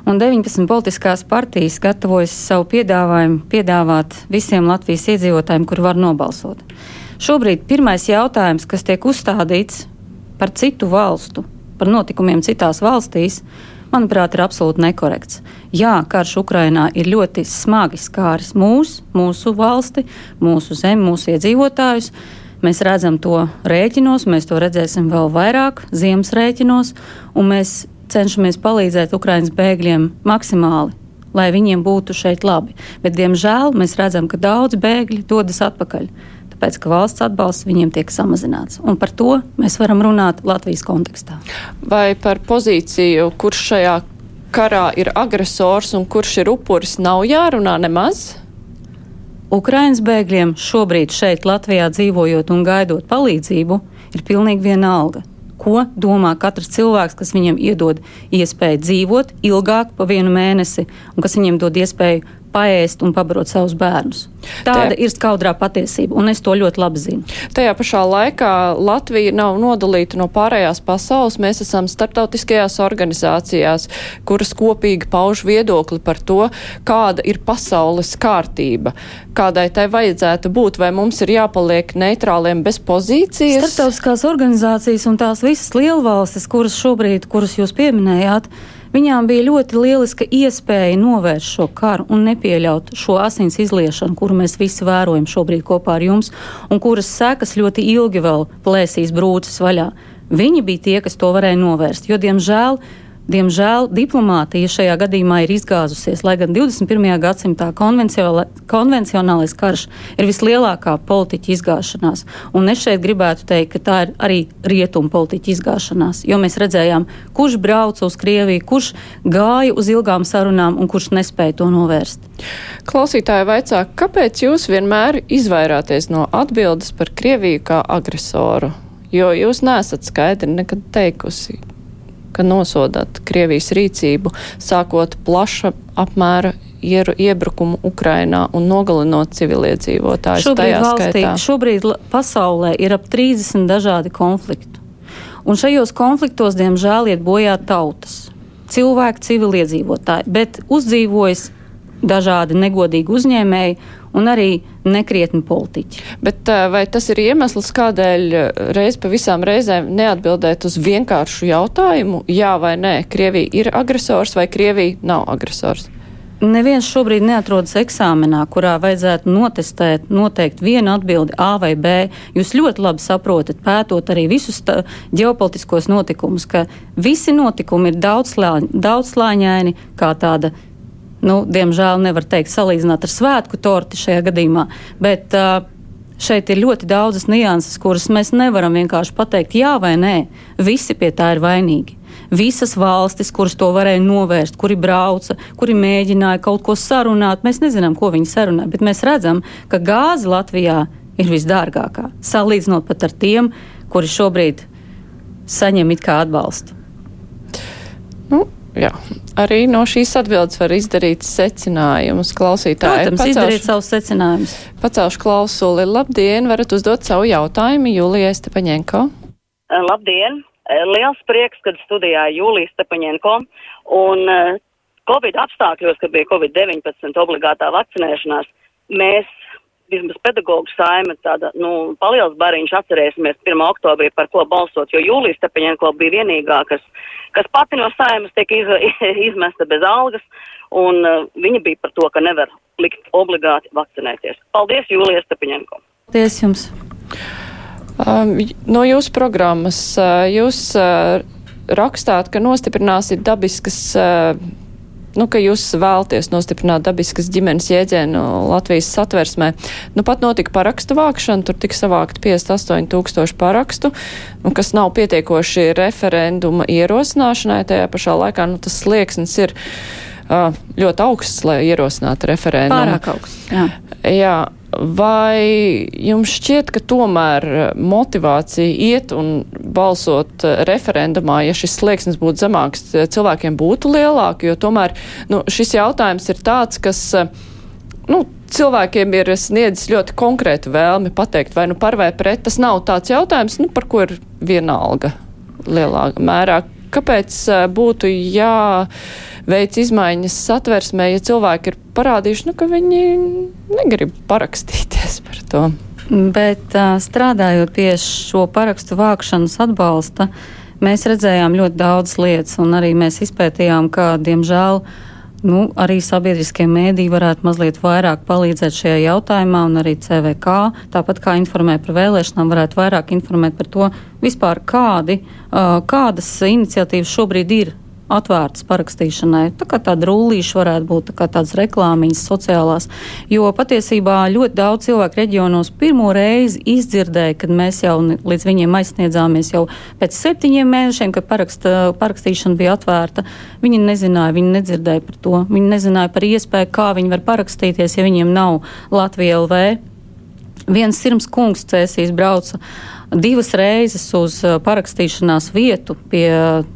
Un 19 politiskās partijas gatavojas savu piedāvājumu piedāvāt visiem Latvijas iedzīvotājiem, kuri var nobalsot. Šobrīd pirmais jautājums, kas tiek uzstādīts par citu valstu, par notikumiem citās valstīs, manuprāt, ir absolūti nekorekts. Jā, karš Ukrainā ir ļoti smagi skāris mūs, mūsu valsti, mūsu zemi, mūsu iedzīvotājus. Mēs redzam to rēķinos, mēs to redzēsim vēl vairāk ziemas rēķinos, un mēs cenšamies palīdzēt Ukraiņas bēgļiem maksimāli, lai viņiem būtu šeit labi. Bet, diemžēl, mēs redzam, ka daudz bēgļi dodas atpakaļ. Tāpēc, ka valsts atbalsts viņiem tiek samazināts. Un par to mēs varam runāt Latvijas kontekstā. Vai par pozīciju, kurš šajā karā ir agresors un kurš ir upuris, nav jārunā nemaz? Ukraiņas bēgļiem šobrīd šeit, Latvijā dzīvojot un gaidot palīdzību, ir pilnīgi vienalga. Ko domā katrs cilvēks, kas viņam iedod iespēju dzīvot ilgāk, pa vienu mēnesi, un kas viņiem dod iespēju paēst un pabarot savus bērnus. Tāda Tajā. ir skaudrā patiesība, un es to ļoti labi zinu. Tajā pašā laikā Latvija nav nodalīta no pārējās pasaules. Mēs esam starptautiskajās organizācijās, kuras kopīgi pauž viedokli par to, kāda ir pasaules kārtība, kādai tai vajadzētu būt, vai mums ir jāpaliek neitrāliem bez pozīcijas. Starptautiskās organizācijas un tās visas lielvalstis, kuras šobrīd, kuras jūs pieminējāt, Viņām bija ļoti lieliska iespēja novērst šo karu un nepieļaut šo asins izliešanu, kuru mēs visi vērojam šobrīd kopā ar jums, un kuras sekas ļoti ilgi vēl plēsīs brūces vaļā. Viņi bija tie, kas to varēja novērst, jo, diemžēl, Diemžēl diplomātija šajā gadījumā ir izgāzusies, lai gan 21. gadsimtā konvencionālais karš ir vislielākā politiķa izgāšanās. Un es šeit gribētu teikt, ka tā ir arī rietumu politiķa izgāšanās, jo mēs redzējām, kurš brauca uz Krieviju, kurš gāja uz ilgām sarunām un kurš nespēja to novērst. Klausītāji vaicā, kāpēc jūs vienmēr izvairāties no atbildes par Krieviju kā agresoru? Jo jūs nesat skaidri nekad teikusi, ka nosodāt Krievijas rīcību, sākot plaša apmēra iebrukumu Ukrainā un nogalinot civiliedzīvotājus. Šobrīd, valstī, šobrīd pasaulē ir ap 30 dažādi konflikti. Un šajos konfliktos, diemžēl, iet bojā tautas, cilvēki, civiliedzīvotāji, bet uzdzīvojas dažādi negodīgi uzņēmēji un arī nekrietni politiķi. Bet vai tas ir iemesls, kādēļ reiz pa visām reizēm neatbildēt uz vienkāršu jautājumu, jā vai nē, Krievija ir agresors vai Krievija nav agresors? Neviens šobrīd neatrodas eksāmenā, kurā vajadzētu notestēt noteikti vienu atbildi A vai B. Jūs ļoti labi saprotat, pētot arī visus ģeopolitiskos notikumus, ka visi notikumi ir daudzslāņaini, kā tāda nu, diemžēl nevar teikt salīdzināt ar svētku torti šajā gadījumā, bet uh, šeit ir ļoti daudzas nianses, kuras mēs nevaram vienkārši pateikt jā vai nē. Visi pie tā ir vainīgi. Visas valstis, kuras to varēja novērst, kuri brauca, kuri mēģināja kaut ko sarunāt, mēs nezinām, ko viņi sarunāja, bet mēs redzam, ka gāze Latvijā ir visdārgākā, salīdzinot pat ar tiem, kuri šobrīd saņem it kā atbalstu. Nu, Jā, arī no šīs atbildes var izdarīt secinājumus klausītājiem. Protams, pacelšu, izdarīt savus secinājumus. Pacelšu klausuli. Labdien, varat uzdot savu jautājumu Jūlijai Stepaņenko. Eh, labdien! Eh, liels prieks, kad studijā Jūlija Stepaņenko. Un eh, Covid apstākļos, kad bija Covid-19 obligātā vakcinēšanās, mēs vismaz pedagoģu saima, tāda, nu, paliels bariņš atcerēsimies 1. oktobrī, par ko balsot, jo Jūlijas Tepeņenko bija vienīgā, kas, kas pati no saimas tiek iz, izmesta bez algas, un uh, viņa bija par to, ka nevar likt obligāti vakcinēties. Paldies, Jūlijas Tepeņenko! Paldies jums! Um, no jūsu programmas uh, jūs uh, rakstāt, ka nostiprināsiet dabiskas uh, nu, ka jūs vēlties nostiprināt dabiskas ģimenes jēdzienu Latvijas satversmē. Nu, pat notika parakstu vākšana, tur tika savākt 58 tūkstoši parakstu, nu, kas nav pietiekoši referenduma ierosināšanai. Tajā pašā laikā nu, tas slieksnis ir uh, ļoti augsts, lai ierosinātu referendumu. Pārāk augsts. Jā. jā. Vai jums šķiet, ka tomēr motivācija iet un balsot referendumā, ja šis slieksnis būtu zemāks, cilvēkiem būtu lielāka? Jo tomēr nu, šis jautājums ir tāds, kas nu, cilvēkiem ir sniedzis ļoti konkrētu vēlmi pateikt, vai nu par vai pret. Tas nav tāds jautājums, nu, par ko ir vienalga lielā mērā. Kāpēc būtu jāveic izmaiņas satversmē, ja cilvēki ir parādījuši, nu, ka viņi negrib parakstīties par to? Bet strādājot pie šo parakstu vākšanas atbalsta, mēs redzējām ļoti daudz lietas, un arī mēs izpētījām, ka, diemžēl, nu, arī sabiedriskie mēdī varētu mazliet vairāk palīdzēt šajā jautājumā, un arī CVK, tāpat kā informē par vēlēšanām, varētu vairāk informēt par to vispār, kādi, kādas iniciatīvas šobrīd ir atvērtas parakstīšanai. Tā kā tāda rullīša varētu būt tā tādas reklāmiņas sociālās, jo patiesībā ļoti daudz cilvēku reģionos pirmo reizi izdzirdēja, kad mēs jau līdz viņiem aizsniedzāmies jau pēc septiņiem mēnešiem, kad paraksta, parakstīšana bija atvērta. Viņi nezināja, viņi nedzirdēja par to. Viņi nezināja par iespēju, kā viņi var parakstīties, ja viņiem nav Latvija LV. Viens sirds kungs cēsīs brauca divas reizes uz uh, parakstīšanās vietu pie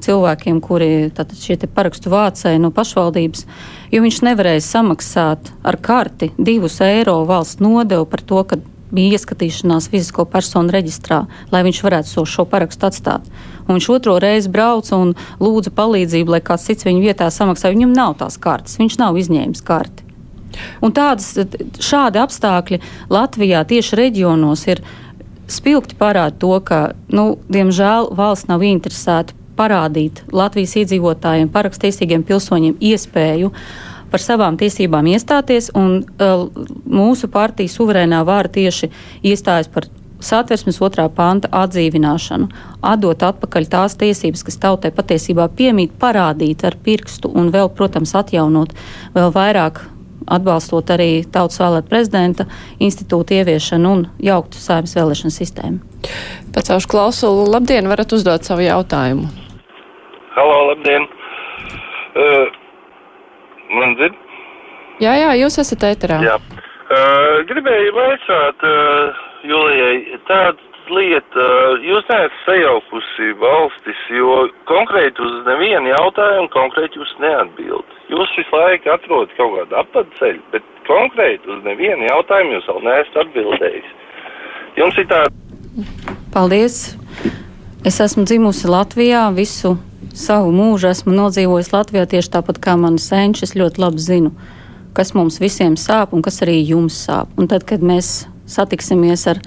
cilvēkiem, kuri šie parakstu vācēji no pašvaldības, jo viņš nevarēja samaksāt ar karti divus eiro valsts nodevu par to, ka bija ieskatīšanās fizisko personu reģistrā, lai viņš varētu so šo parakstu atstāt. Un viņš otro reizi brauca un lūdza palīdzību, lai kāds cits viņa vietā samaksā. Viņam nav tās kartes, viņš nav izņēmis karti. Un tādas, šādi apstākļi Latvijā tieši reģionos ir spilgti parāda to, ka, nu, diemžēl, valsts nav interesēta parādīt Latvijas iedzīvotājiem, parakstīstīgiem pilsoņiem iespēju par savām tiesībām iestāties, un uh, mūsu partija suverēnā vāra tieši iestājas par satversmes otrā panta atdzīvināšanu, atdot atpakaļ tās tiesības, kas tautai patiesībā piemīt, parādīt ar pirkstu un vēl, protams, atjaunot vēl vairāk. Atbalstot arī tautas vēlēt prezidenta institūtu ieviešanu un jauktu saimnes vēlēšanu sistēmu. Pacaušu klausulu, labdien, varat uzdot savu jautājumu. Halo, labdien! Uh, man dzird? Jā, jā, jūs esat ēterā. Jā. Uh, gribēju vaicāt uh, Julijai tādu lietu, uh, jūs neesat sajaukusi valstis, jo konkrēti uz nevienu jautājumu konkrēti jūs neatbildat. Jūs visu laiku atrodat kaut kādu apceļu, bet konkrēti uz nevienu jautājumu jūs vēl neesat atbildējis. Jums ir tāda. Paldies! Es esmu dzimusi Latvijā, visu savu mūžu esmu nodzīvojis Latvijā tieši tāpat kā mani senči. Es ļoti labi zinu, kas mums visiem sāp un kas arī jums sāp. Un tad, kad mēs satiksimies ar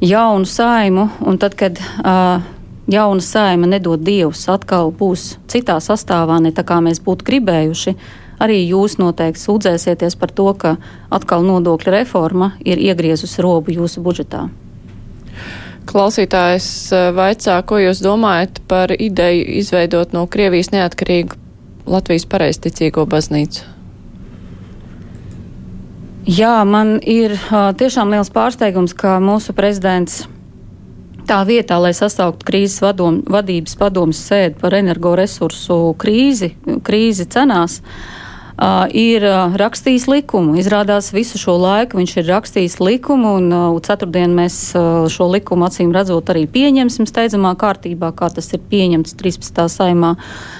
jaunu saimu, un tad, kad uh, jauna saima nedod dievs, atkal būs citā sastāvā, ne tā kā mēs būtu gribējuši. Arī jūs noteikti sūdzēsieties par to, ka atkal nodokļu reforma ir iegriezusi robu jūsu budžetā. Klausītājs vaicā, ko jūs domājat par ideju izveidot no Krievijas neatkarīgu Latvijas pareizticīgo baznīcu? Jā, man ir uh, tiešām liels pārsteigums, ka mūsu prezidents tā vietā, lai sasauktu krīzes vadom, vadības padomus sēdi par energoresursu krīzi, krīzi cenās, uh, ir uh, rakstījis likumu. Izrādās visu šo laiku viņš ir rakstījis likumu, un uh, ceturtdien mēs uh, šo likumu acīm redzot arī pieņemsim steidzamā kārtībā, kā tas ir pieņemts 13. saimā. Uh,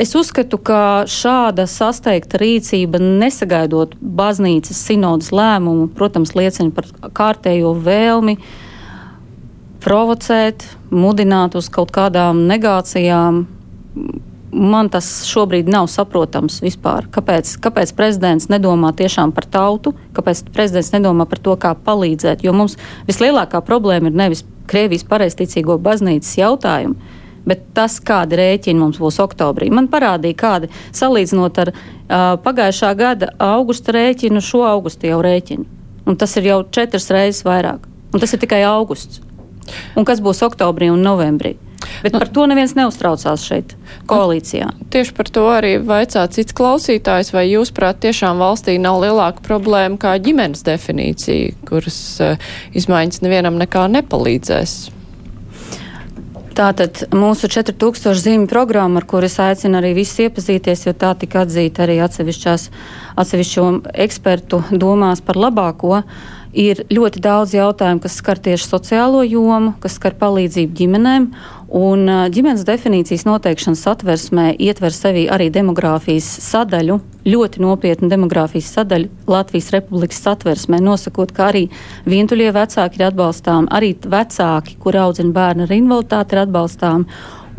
es uzskatu, ka šāda sasteigta rīcība, nesagaidot baznīcas sinodas lēmumu, protams, liecina par kārtējo vēlmi provocēt, mudināt uz kaut kādām negācijām. Man tas šobrīd nav saprotams vispār. Kāpēc, kāpēc prezidents nedomā tiešām par tautu, kāpēc prezidents nedomā par to, kā palīdzēt? Jo mums vislielākā problēma ir nevis Krievijas pareizticīgo baznīcas jautājumu, bet tas, kādi rēķini mums būs oktobrī. Man parādīja, kādi salīdzinot ar uh, pagājušā gada augusta rēķinu, šo augustu jau rēķinu. Un tas ir jau četras reizes vairāk. Un tas ir tikai augusts. Un kas būs oktobrī un novembrī? Bet par to neviens neuztraucās šeit, koalīcijā. Tieši par to arī vaicā cits klausītājs, vai jūs, prāt, tiešām valstī nav lielāka problēma kā ģimenes definīcija, kuras uh, izmaiņas nevienam nekā nepalīdzēs? Tātad mūsu 4000 zīmju programma, ar kuru es aicinu arī visus iepazīties, jo tā tika atzīta arī atsevišķo ekspertu domās par labāko, ir ļoti daudz jautājumu, kas skar tieši sociālo jomu, kas skar palīdzību ģimenēm. Un ģimenes definīcijas noteikšanas satversmē ietver sevi arī demogrāfijas sadaļu, ļoti nopietnu demogrāfijas sadaļu Latvijas Republikas satversmē, nosakot, ka arī vientuļie vecāki ir atbalstām, arī vecāki, kur audzina bērnu ar invaliditāti, ir atbalstām.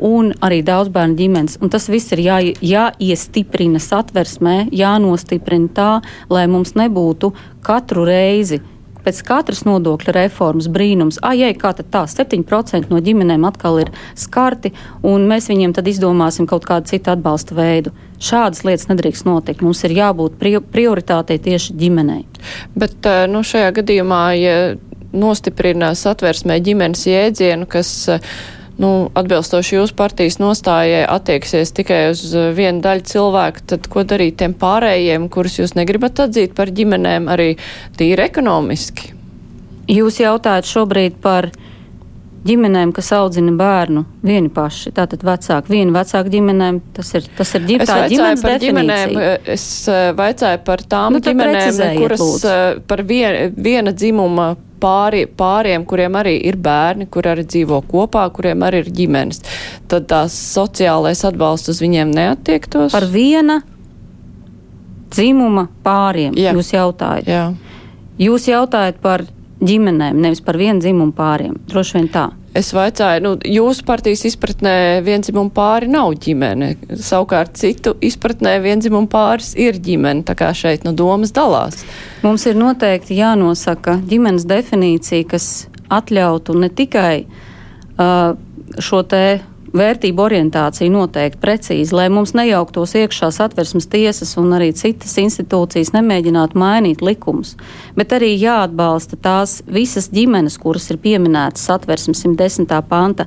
Un arī daudz bērnu ģimenes. Un tas viss ir jā, jāiestiprina satversmē, jānostiprina tā, lai mums nebūtu katru reizi pēc katras nodokļa reformas brīnums, ah, jē, kā tad tā, 7% no ģimenēm atkal ir skarti, un mēs viņiem tad izdomāsim kaut kādu citu atbalsta veidu. Šādas lietas nedrīkst notikt. Mums ir jābūt prioritātei tieši ģimenei. Bet eh, nu, šajā gadījumā, ja nostiprina satversmē ģimenes jēdzienu, kas nu, atbilstoši jūsu partijas nostājai attieksies tikai uz vienu daļu cilvēku, tad ko darīt tiem pārējiem, kurus jūs negribat atzīt par ģimenēm arī tīri ekonomiski? Jūs jautājat šobrīd par ģimenēm, kas audzina bērnu vieni paši. Tātad vecāki, viena vecāka ģimenēm, tas ir, tas ir ģim, tā ģimenes par definīcija. ģimenēm, es eh, vaicāju par tām Nu, ģimenēm, kuras lūdzu. eh, par vien, viena dzimuma pāri, pāriem, kuriem arī ir bērni, kur arī dzīvo kopā, kuriem arī ir ģimenes. Tad tās sociālais atbalsts uz viņiem neattiektos? Par viena dzimuma pāriem Jā. jūs jautājat. Jā. Jūs jautājat par ģimenēm, nevis par vienu dzimumu pāriem. Droši vien tā. Es vaicāju, nu, jūsu partijas izpratnē vienzimumu pāri nav ģimene. Savukārt citu izpratnē vienzimumu pāris ir ģimene. Tā kā šeit nu domas dalās. Mums ir noteikti jānosaka ģimenes definīcija, kas atļautu ne tikai uh, šo te vērtību orientāciju noteikti precīzi, lai mums nejauktos iekšā satversmes tiesas un arī citas institūcijas nemēģinātu mainīt likumus, bet arī jāatbalsta tās visas ģimenes, kuras ir pieminētas satversmes 110. panta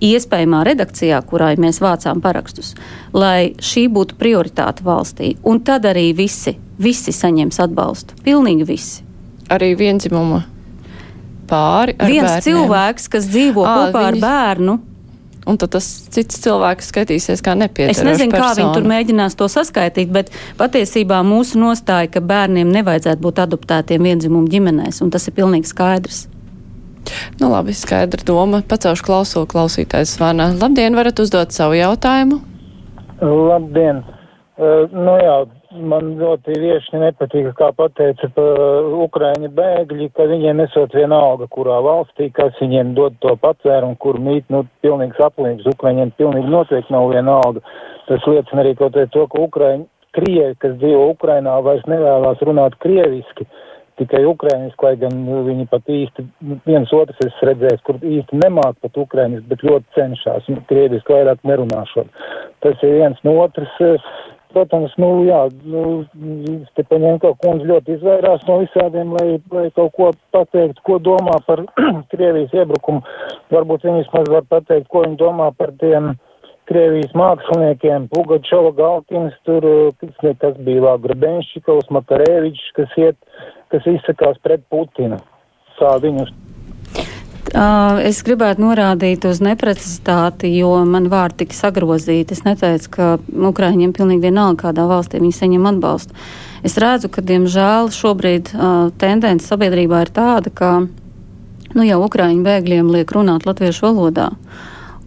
iespējamā redakcijā, kurā mēs vācām parakstus, lai šī būtu prioritāte valstī. Un tad arī visi, visi saņems atbalstu. Pilnīgi visi. Arī vienzimuma pāri. Viens bērniem. cilvēks, kas dzīvo Ā, kopā ar viņi- bērnu. Un tad tas cits cilvēks skatīsies kā nepieciešams. Es nezinu, kā viņi tur mēģinās to saskaitīt, bet patiesībā mūsu nostāja, ka bērniem nevajadzētu būt adoptētiem vienzimumu ģimenēs, un tas ir pilnīgi skaidrs. Nu, labi, skaidra doma. Pacelšu klausulu klausītājs zvana. Labdien, varat uzdot savu jautājumu? Labdien! Uh, nu jā, man ļoti vieši nepatīk, kā pateica par Ukraiņu bēgļi, ka viņiem esot vienalga, kurā valstī, kas viņiem dod to patvērumu, kur mīt, nu, pilnīgs aplīgs. Ukraiņiem pilnīgi noteikti nav vienalga. Tas liecina arī kaut to, ka Ukraiņi, Krievi, kas dzīvo Ukrainā, vairs nevēlās runāt krieviski. Tikai ukraiņiski, lai gan nu, viņi pat īsti, viens otrs es redzēju, kur īsti nemāk pat ukraiņiski, bet ļoti cenšas. Krieviski vairāk nerunāšot. Tas ir viens no otrs. Protams, nu jā, nu, Stepaņenko kundze ļoti izvairās no visādiem, lai, lai kaut ko pateiktu, ko domā par Krievijas iebrukumu. Varbūt viņi vismaz var pateikt, ko viņi domā par tiem Krievijas māksliniekiem, Pugačova, Galkins, tur, kas, bija vēl Grabenščikovs, Makarēvičs, kas iet, kas izsakās pret Putinu. Kā viņus es gribētu norādīt uz neprecizitāti, jo man vārdi tika sagrozīti. Es neteicu, ka Ukraiņiem pilnīgi vienalga, kādā valstī viņi saņem atbalstu. Es redzu, ka, diemžēl, šobrīd uh, tendence sabiedrībā ir tāda, ka nu, jau Ukraiņu bēgļiem liek runāt latviešu valodā.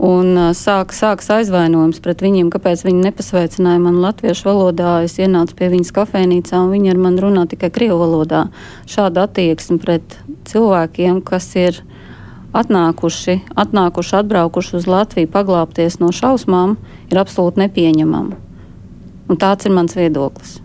Un uh, sāk, sāks aizvainojums pret viņiem, kāpēc viņi nepasveicināja man latviešu valodā. Es ienācu pie viņas kafejnīcā, un viņi ar mani runā tikai krievu valodā. Šāda attieksme pret cilvēkiem, kas ir atnākuši, atnākuši, atbraukuši uz Latviju, paglāpties no šausmām, ir absolūti nepieņemama. Un tāds ir mans viedoklis.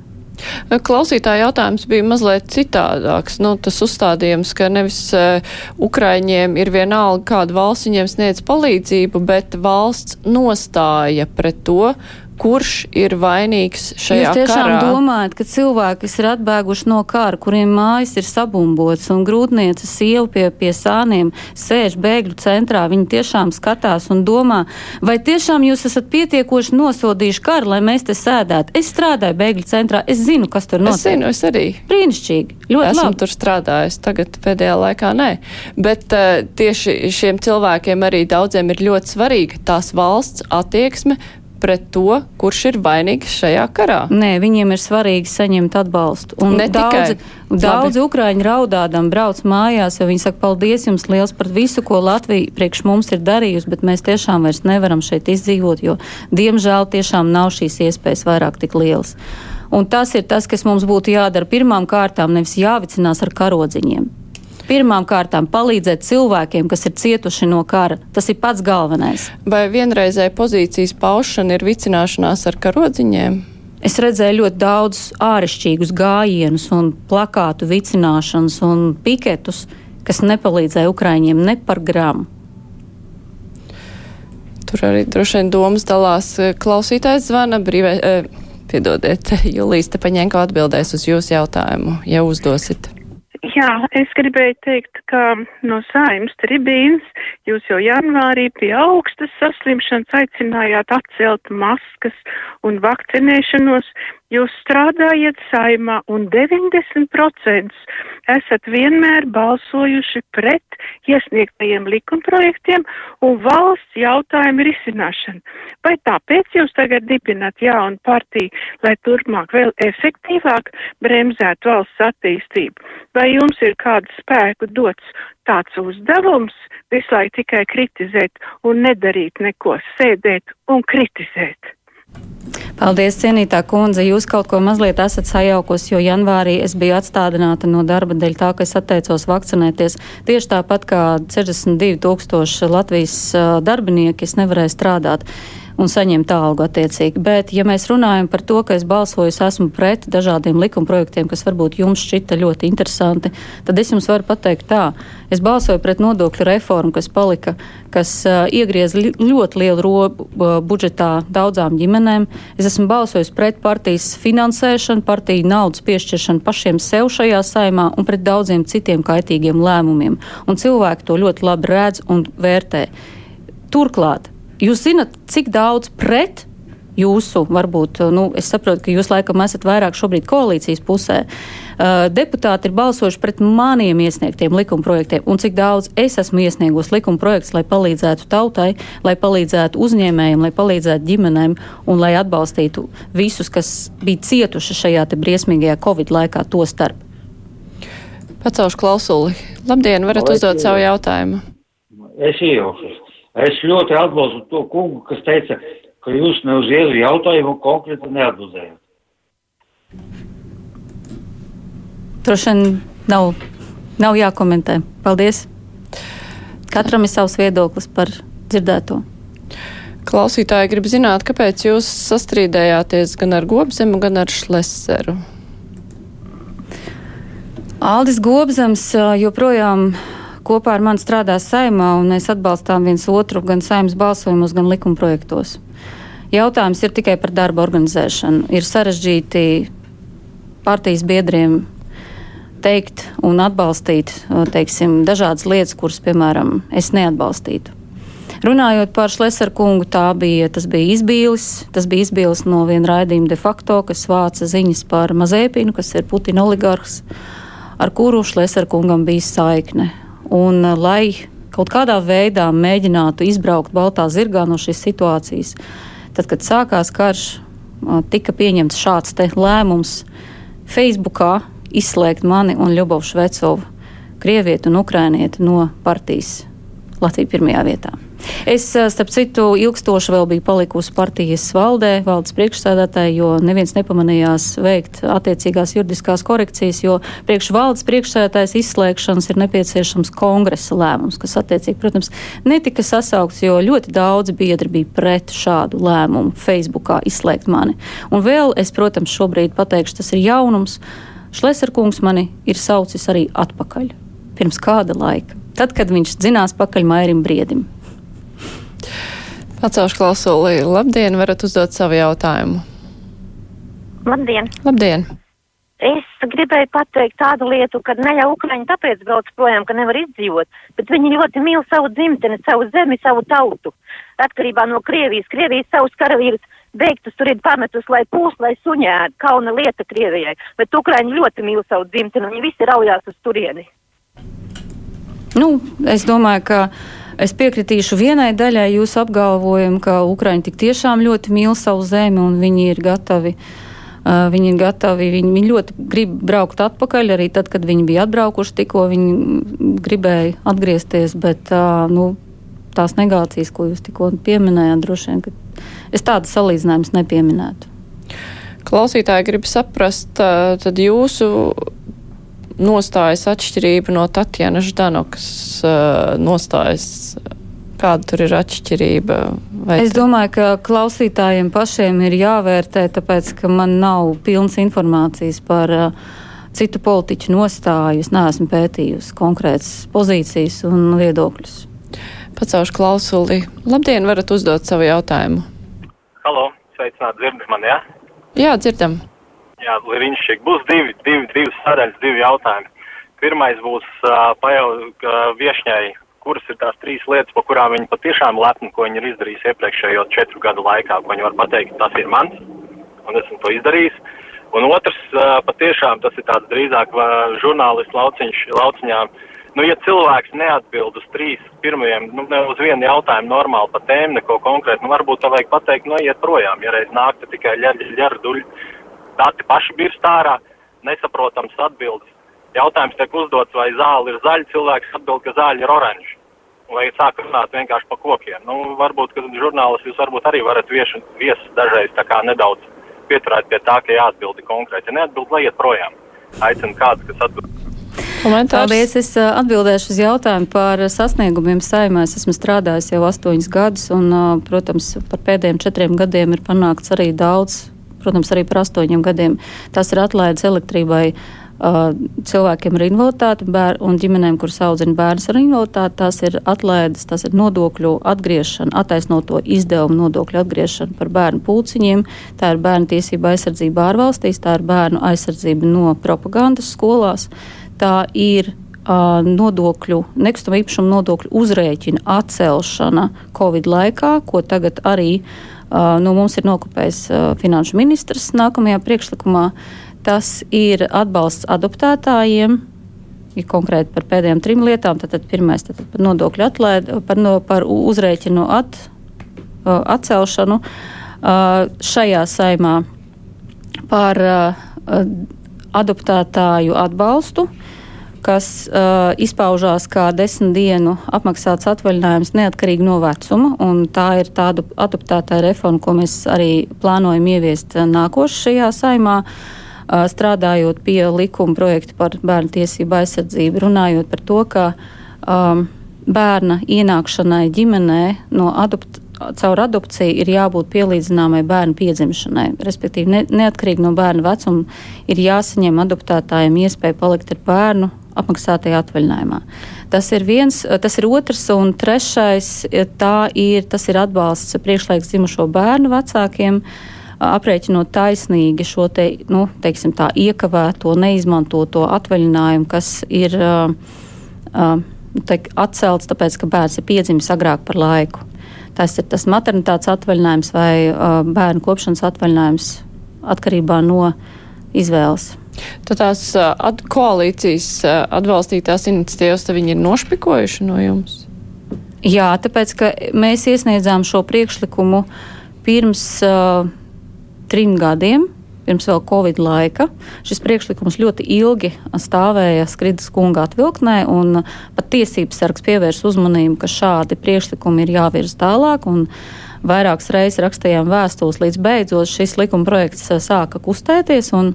Klausītāja jautājums bija mazliet citādāks. Nu, tas uzstādījums, ka nevis uh, Ukraiņiem ir vienalga, kāda valsts viņiem sniedz palīdzību, bet valsts nostāja pret to, kurš ir vainīgs šajā Jūs tiešām karā. domājat, ka cilvēki, kas ir atbēguši no kara, kuriem mājas ir sabumbotas un grūtniecības sieva pie, pie sāniem sēž bēgļu centrā, viņi tiešām skatās un domā, vai tiešām jūs esat pietiekoši nosodījuši karu, lai mēs te sēdētu. Es strādāju bēgļu centrā, es zinu, kas tur Es notiek. zinu, es arī. Brīnišķīgi. Ļoti Esmu labi. tur strādājis, tagad pēdējā laikā nē. Bet uh, tieši šiem cilvēkiem arī daudziem ir ļoti svarīga tās valsts attieksme pret to, kurš ir vainīgs šajā karā. Nē, viņiem ir svarīgi saņemt atbalstu. Un Ne daudzi, tikai. daudzi ukrāņi raudādam brauc mājās, jo viņi saka, paldies jums liels par visu, ko Latvija priekš mums ir darījusi, bet mēs tiešām vairs nevaram šeit izdzīvot, jo diemžēl tiešām nav šīs iespējas vairāk tik lielas. Un tas ir tas, kas mums būtu jādara pirmām kārtām, nevis jāvicinās ar karodziņiem. Pirmām kārtām palīdzēt cilvēkiem, kas ir cietuši no kara. Tas ir pats galvenais. Vai vienreizēja pozīcijas paušana ir vicināšanās ar karodziņiem? Es redzēju ļoti daudz āršķirīgus gājienus, un plakātu vicināšanas un piketus, kas nepalīdzēja Ukraiņiem ne par gramu. Tur arī droši vien domas dalās klausītājs zvana brīvē. Eh, piedodiet, Julijas Tepaņenko atbildēs uz jūsu jautājumu, ja uzdosit. Jā, es gribēju teikt, ka no saimas tribīnas jūs jau janvārī pie augstas saslimšanas aicinājāt atcelt maskas un vakcinēšanos. Jūs strādājat saimā un 90% esat vienmēr balsojuši pret iesniegtajiem likumprojektiem un valsts jautājumu risināšanu. Vai tāpēc jūs tagad dibināt jaunu partiju, lai turpmāk vēl efektīvāk bremzētu valsts attīstību? Vai jums ir kāds spēku dots tāds uzdevums visu laiku tikai kritizēt un nedarīt neko, sēdēt un kritizēt? Paldies, cienītā kundze. Jūs kaut ko mazliet esat sajaukus, jo janvārī es biju atstādināta no darba dēļ tā, ka es atteicos vakcinēties. Tieši tāpat kā 62 tūkstoši Latvijas darbinieki, es nevarēju strādāt. Un saņemt algu attiecīgi. Bet, ja mēs runājam par to, ka es balsoju, es esmu pret dažādiem likumprojektiem, kas varbūt jums šķita ļoti interesanti, tad es jums varu pateikt tā. Es balsoju pret nodokļu reformu, kas palika, kas uh, iegriez li ļoti lielu robu uh, budžetā daudzām ģimenēm. Es esmu balsojis pret partijas finansēšanu, partiju naudas piešķiršanu pašiem sev šajā saimā un pret daudziem citiem kaitīgiem lēmumiem. Un cilvēki to ļoti labi redz un vērtē. Turklāt, jūs zinat, cik daudz pret jūsu, varbūt, nu, es saprotu, ka jūs laikam esat vairāk šobrīd koalīcijas pusē. Uh, deputāti ir balsojuši pret maniem iesniegtiem likumprojektiem, un cik daudz es esmu iesniegusi likumprojektus, lai palīdzētu tautai, lai palīdzētu uzņēmējiem, lai palīdzētu ģimenēm un lai atbalstītu visus, kas bija cietuši šajā briesmīgajā Covid laikā, to starp. Pacaušu klausuli. Labdien, varat Lai uzdot savu jautājumu. Es iejaukšos. Es ļoti atbalstu to kungu, kas teica, ka jūs ne uz iezu jautājumu konkrēti neatbildējat. Droši vien nav, nav jākomentē. Paldies! Katram ir savs viedoklis par dzirdēto. Klausītāji grib zināt, kāpēc jūs sastrīdējāties gan ar Gobzemu, gan ar Šleseru. Aldis Gobzems joprojām kopā ar mani strādā saimā, un mēs atbalstām viens otru gan saimnes balsojumos, gan likumprojektos. Jautājums ir tikai par darba organizēšanu. Ir sarežģīti partijas biedriem teikt un atbalstīt ā, teiksim, dažādas lietas, kuras, piemēram, es neatbalstītu. Runājot par Šlesaru kungu, bija, tas bija izbīlis. Tas bija izbīlis no viena raidījuma de facto, kas vāca ziņas par Mazēpinu, kas ir Putina oligarhs, ar kuru Šlesaru kungam bija saikne. Un, uh, lai kaut kādā veidā mēģinātu izbraukt baltā zirgā no šīs situācijas, tad, kad sākās karš, tika pieņemts šāds lēmums Facebookā izslēgt mani un Ļubovu Švecovu, krievieti un ukrainieti no partijas Latvija pirmajā vietā. Es, starp citu, ilgstoši vēl biju palikusi partijas valdē, valdes priekšsēdētāji, jo neviens nepamanījās veikt attiecīgās juridiskās korekcijas, jo priekš valdes priekšsēdētājas izslēgšanas ir nepieciešams kongresa lēmums, kas attiecīgi, protams, netika sasaukts, jo ļoti daudzi biedri bija pret šādu lēmumu Facebookā izslēgt mani. Un vēl es, protams, šobrīd pateikšu, tas ir jaunums. Šlesarkungs mani ir saucis arī atpakaļ pirms kāda laika. Tad, kad viņš dzinās pakaļ Mairim Briedim. Pacaušu klausuli. Labdien, varat uzdot savu jautājumu. Labdien! Labdien! Es gribēju pateikt tādu lietu, ka ne jau Ukraiņi tāpēc brauc projām, ka nevar izdzīvot, bet viņi ļoti mīl savu dzimteni, savu zemi, savu tautu. Atkarībā no Krievijas, Krievijas savus karavīrus beigtus tur ir pametus, lai pūs, lai suņēd, kauna lieta Krievijai, bet Ukraiņi ļoti mīl savu dzimteni, viņi visi raujās uz turieni. Nu, es domāju, ka es piekritīšu vienai daļai jūsu apgalvojumu, ka Ukraiņi tik tiešām ļoti mīl savu zemi un viņi ir gatavi. Uh, viņi ir gatavi, viņi, viņi ļoti grib braukt atpakaļ. Arī tad, kad viņi bija atbraukuši, tikko viņi gribēja atgriezties. Bet uh, nu, tās negācijas, ko jūs tikko pieminējāt, droši vien, ka es tādas salīdzinājumus nepieminētu. Klausītāji grib saprast, tad jūsu nostājas atšķirība no Tatjana Ždanokas ā, nostājas. Kāda tur ir atšķirība? Vai Es domāju, ka klausītājiem pašiem ir jāvērtē, tāpēc, ka man nav pilnas informācijas par uh, citu politiķu nostāju. Es neesmu pētījusi konkrētas pozīcijas un viedokļus. Pacaušu klausuli. Labdien, varat uzdot savu jautājumu. Halo, sveicināt, dzirdat mani, jā? Jā, dzirdam. Jā, Lirinšķīgi. Būs divi, divi, divas sadaļas, divi jautājumi. Pirmais būs uh, pajau, ka viešņai, kuras ir tās trīs lietas, pa kurām viņi patiešām lepni, ko viņi ir izdarījuši iepriekšējo četru gadu laikā, ko viņi var pateikt, tas ir mans, un esmu to izdarījis. Un otrs, uh, patiešām tas ir tāds drīzāk uh, žurnālists lauciņš, lauciņā. Nu, ja cilvēks neatbild uz trīs pirmajiem, nu, ne uz vienu jautājumu normāli pa tēmu, neko konkrētu, nu, varbūt tā vajag pateikt, nu, iet projām, ja reiz nāk, tad tikai ļarduļi, dati paši birst ārā, nesaprotams atbildes. Jautājums tiek uzdots, vai zāle ir zaļa, cilvēks atbild, ka zāle ir oranža. Vai sāk runāt vienkārši pa kokiem. Nu, varbūt, ka žurnālisti jūs varbūt arī varat vieši, viesus dažreiz tā kā nedaudz pieturēt pie tā, ka jāatbildi konkrēti. Ja neatbild, lai iet projām. Aicinu kāds, kas atbild. Komentārs? Paldies. Es uh, atbildēšu uz jautājumu par sasniegumiem saimē. Es esmu strādājis jau astoņus gadus, un, uh, protams, par pēdējiem četriem gadiem ir panākts arī daudz. Protams, arī par astoņiem gadiem tas ir atlaides elektrībai uh, cilvēkiem ar invaliditāti bēr, un ģimenēm, kuras audzina bērnus ar invaliditāti, tās ir atlaides, tas ir nodokļu atgriešana, attaisnoto izdevumu nodokļu atgriešana par bērnu pulciņiem. Tā ir bērnu tiesība aizsardzība ārvalstīs, tā ir bērnu aizsardzība no propagandas skolās. Tā ir uh, nodokļu, nekustamā īpašuma nodokļu uzrēķina atcelšana Covid laikā, ko tagad arī uh, nu, mums ir nokopējis uh, finanšu ministrs nākamajā priekšlikumā. Tas ir atbalsts adoptētājiem, ja konkrēti par pēdējām trim lietām. Tad, tad pirmais tad par nodokļu atlaidu, par, no, par uzrēķinu at, uh, atcelšanu uh, šajā saimā par uh, adoptētāju atbalstu, kas uh, izpaužās kā desmit dienu apmaksāts atvaļinājums neatkarīgi no vecuma. Tā ir tāda adoptētāja reforma, ko mēs arī plānojam ieviest nākošajā saimā. Uh, strādājot pie likuma projekta par bērnu tiesību aizsardzību, runājot par to, ka um, bērna ienākšanai ģimenē no adoptācijas caur adopciju ir jābūt pielīdzināmai bērnu piedzimšanai. Respektīvi, ne, neatkarīgi no bērna vecuma ir jāsaņem adoptētājiem iespēja palikt ar bērnu apmaksātajā atvaļinājumā. Tas ir viens, tas ir otrs, un trešais ir, tas ir atbalsts priekšlaiks dzimušo bērnu vecākiem. Aprēķinot taisnīgi šo te, nu, teiksim, tā, iekavēto, neizmantoto atvaļinājumu, kas ir uh, uh, teik, atcelts, tāpēc, ka bērns ir piedzimis agrāk par laiku. Tas ir tas maternitātes atvaļinājums vai uh, bērnu kopšanas atvaļinājums atkarībā no izvēles. Tad tās at koalīcijas atbalstītās iniciatīvas, viņi ir nošpikojuši no jums? Jā, tāpēc, ka mēs iesniedzām šo priekšlikumu pirms uh, trim gadiem pirms vēl Covid laika. Šis priekšlikums ļoti ilgi stāvēja Skridas kunga atvilktnē, un pat tiesības sargs pievērs uzmanību, ka šādi priekšlikumi ir jāvirz tālāk. Vairākas reizes rakstījām vēstules, līdz beidzot šis likuma projekts sāka kustēties. Un,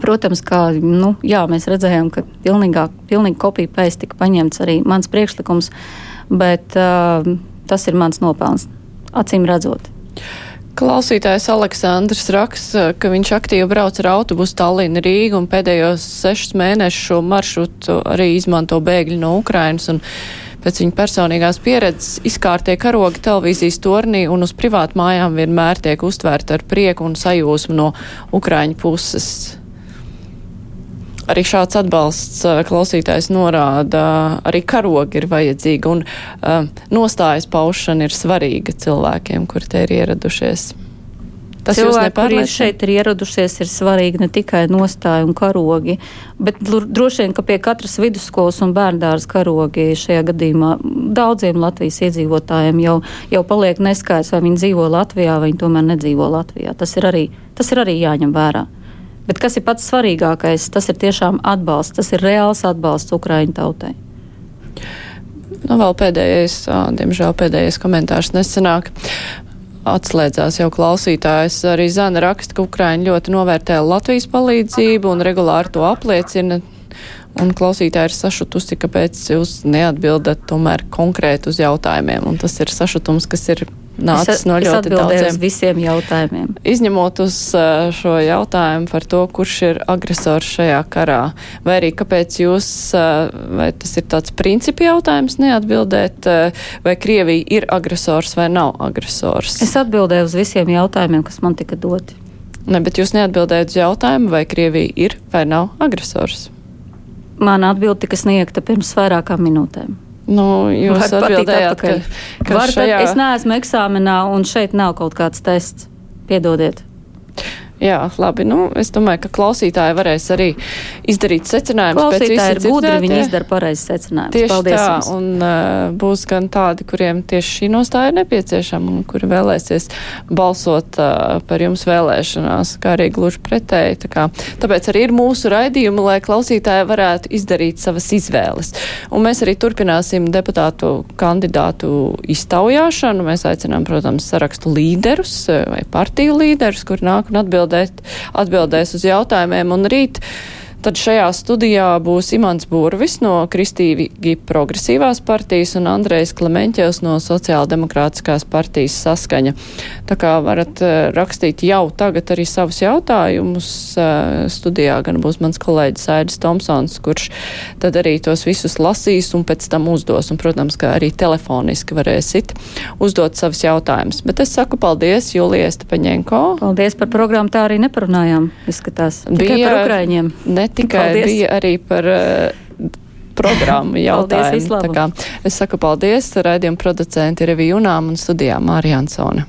Protams, ka nu, jā, mēs redzējām, ka pilnīgā, pilnīgi kopija pēc tika paņemts arī mans priekšlikums, bet uh, tas ir mans nopelns, acīm redzot. Klausītājs Aleksandrs raksta, ka viņš aktīvi brauc ar autobusu Tallinn Rīgu un pēdējos sešus mēnešus šo maršrutu arī izmanto bēgļi no Ukrainas. Pēc viņa personīgās pieredzes izkārtie karogi televīzijas tornī un uz privātu mājām vienmēr tiek uztvērti ar prieku un sajūsmu no Ukraiņu puses. Arī šāds atbalsts klausītājs norāda, arī karogi ir vajadzīgi un uh, nostājas paušana ir svarīga cilvēkiem, kuri te ir ieradušies. Tas Cilvēki, kuri šeit ir ieradušies, ir svarīgi ne tikai nostāja un karogi, bet droši vien, ka pie katras vidusskolas un bērndāras karogi šajā gadījumā daudziem Latvijas iedzīvotājiem jau, jau paliek neskaidrs, vai viņi dzīvo Latvijā, vai viņi tomēr nedzīvo Latvijā. Tas ir arī, tas ir arī jāņem vērā. Bet kas ir pats svarīgākais? Tas ir tiešām atbalsts, tas ir reāls atbalsts Ukraiņu tautai. Nu, vēl pēdējais, diemžēl pēdējais komentārs nesenāk. Atslēdzās jau klausītājs. Arī Zana raksta, ka Ukraiņi ļoti novērtē Latvijas palīdzību un regulāri to apliecina. Un klausītāji ir sašutusi, kāpēc jūs neatbildat tomēr konkrēti uz jautājumiem. Un tas ir sašutums, kas ir nācis no ļoti daudziem visiem jautājumiem. Izņemot uz šo jautājumu par to, kurš ir agresors šajā karā, vai arī kāpēc jūs, vai tas ir tāds principi jautājums neatbildēt, vai Krievija ir agresors vai nav agresors? Es atbildēju uz visiem jautājumiem, kas man tika doti. Ne, bet jūs neatbildējat uz jautājumu, vai Krievija ir vai nav agresors? Mana atbilde tika sniegta pirms vairākām minūtēm. Nu, jūs atbildējāt, ka, ka Var, šajā... Es neesmu eksāmenā un šeit nav kaut kāds tests. Piedodiet. Jā, labi. Nu, es domāju, ka klausītāji varēs arī izdarīt secinājumus. Klausītāji ir gudri, viņi izdara pareizes secinājumus. Tieši Paldies tā, jums. un uh, būs gan tādi, kuriem tieši šī nostāja ir nepieciešama un kuri vēlēsies balsot uh, par jums vēlēšanās, kā arī gluži pretēji. Tā kā, tāpēc arī ir mūsu raidījumi, lai klausītāji varētu izdarīt savas izvēles. Un mēs arī turpināsim deputātu kandidātu iztaujāšanu. Mēs aicinām, protams, sarakstu līderus vai partiju līderus, kuri nāk un atbild atbildēt, atbildēs uz jautājumiem. Un rīt Tad šajā studijā būs Imants Burvis no Kristīvi progresīvās partijas un Andrejs Klemeņķevs no Sociāldemokrātiskās partijas saskaņa. Tā kā varat uh, rakstīt jau tagad arī savus jautājumus. Uh, studijā gan būs mans kolēģis Aidis Tomsons, kurš tad arī tos visus lasīs un pēc tam uzdos. Un, protams, ka arī telefoniski varēsit uzdot savus jautājumus. Bet es saku paldies Julijai Stepaņenko. Paldies par programmu, tā arī neparunājām, izskatās. Tikai Bija par Ukraiņiem. Ne tikai Paldies. bija arī par uh, programmu jautājumu. Kā es saku paldies raidījumu producenti Revijunām un studijā Mārija Ansone.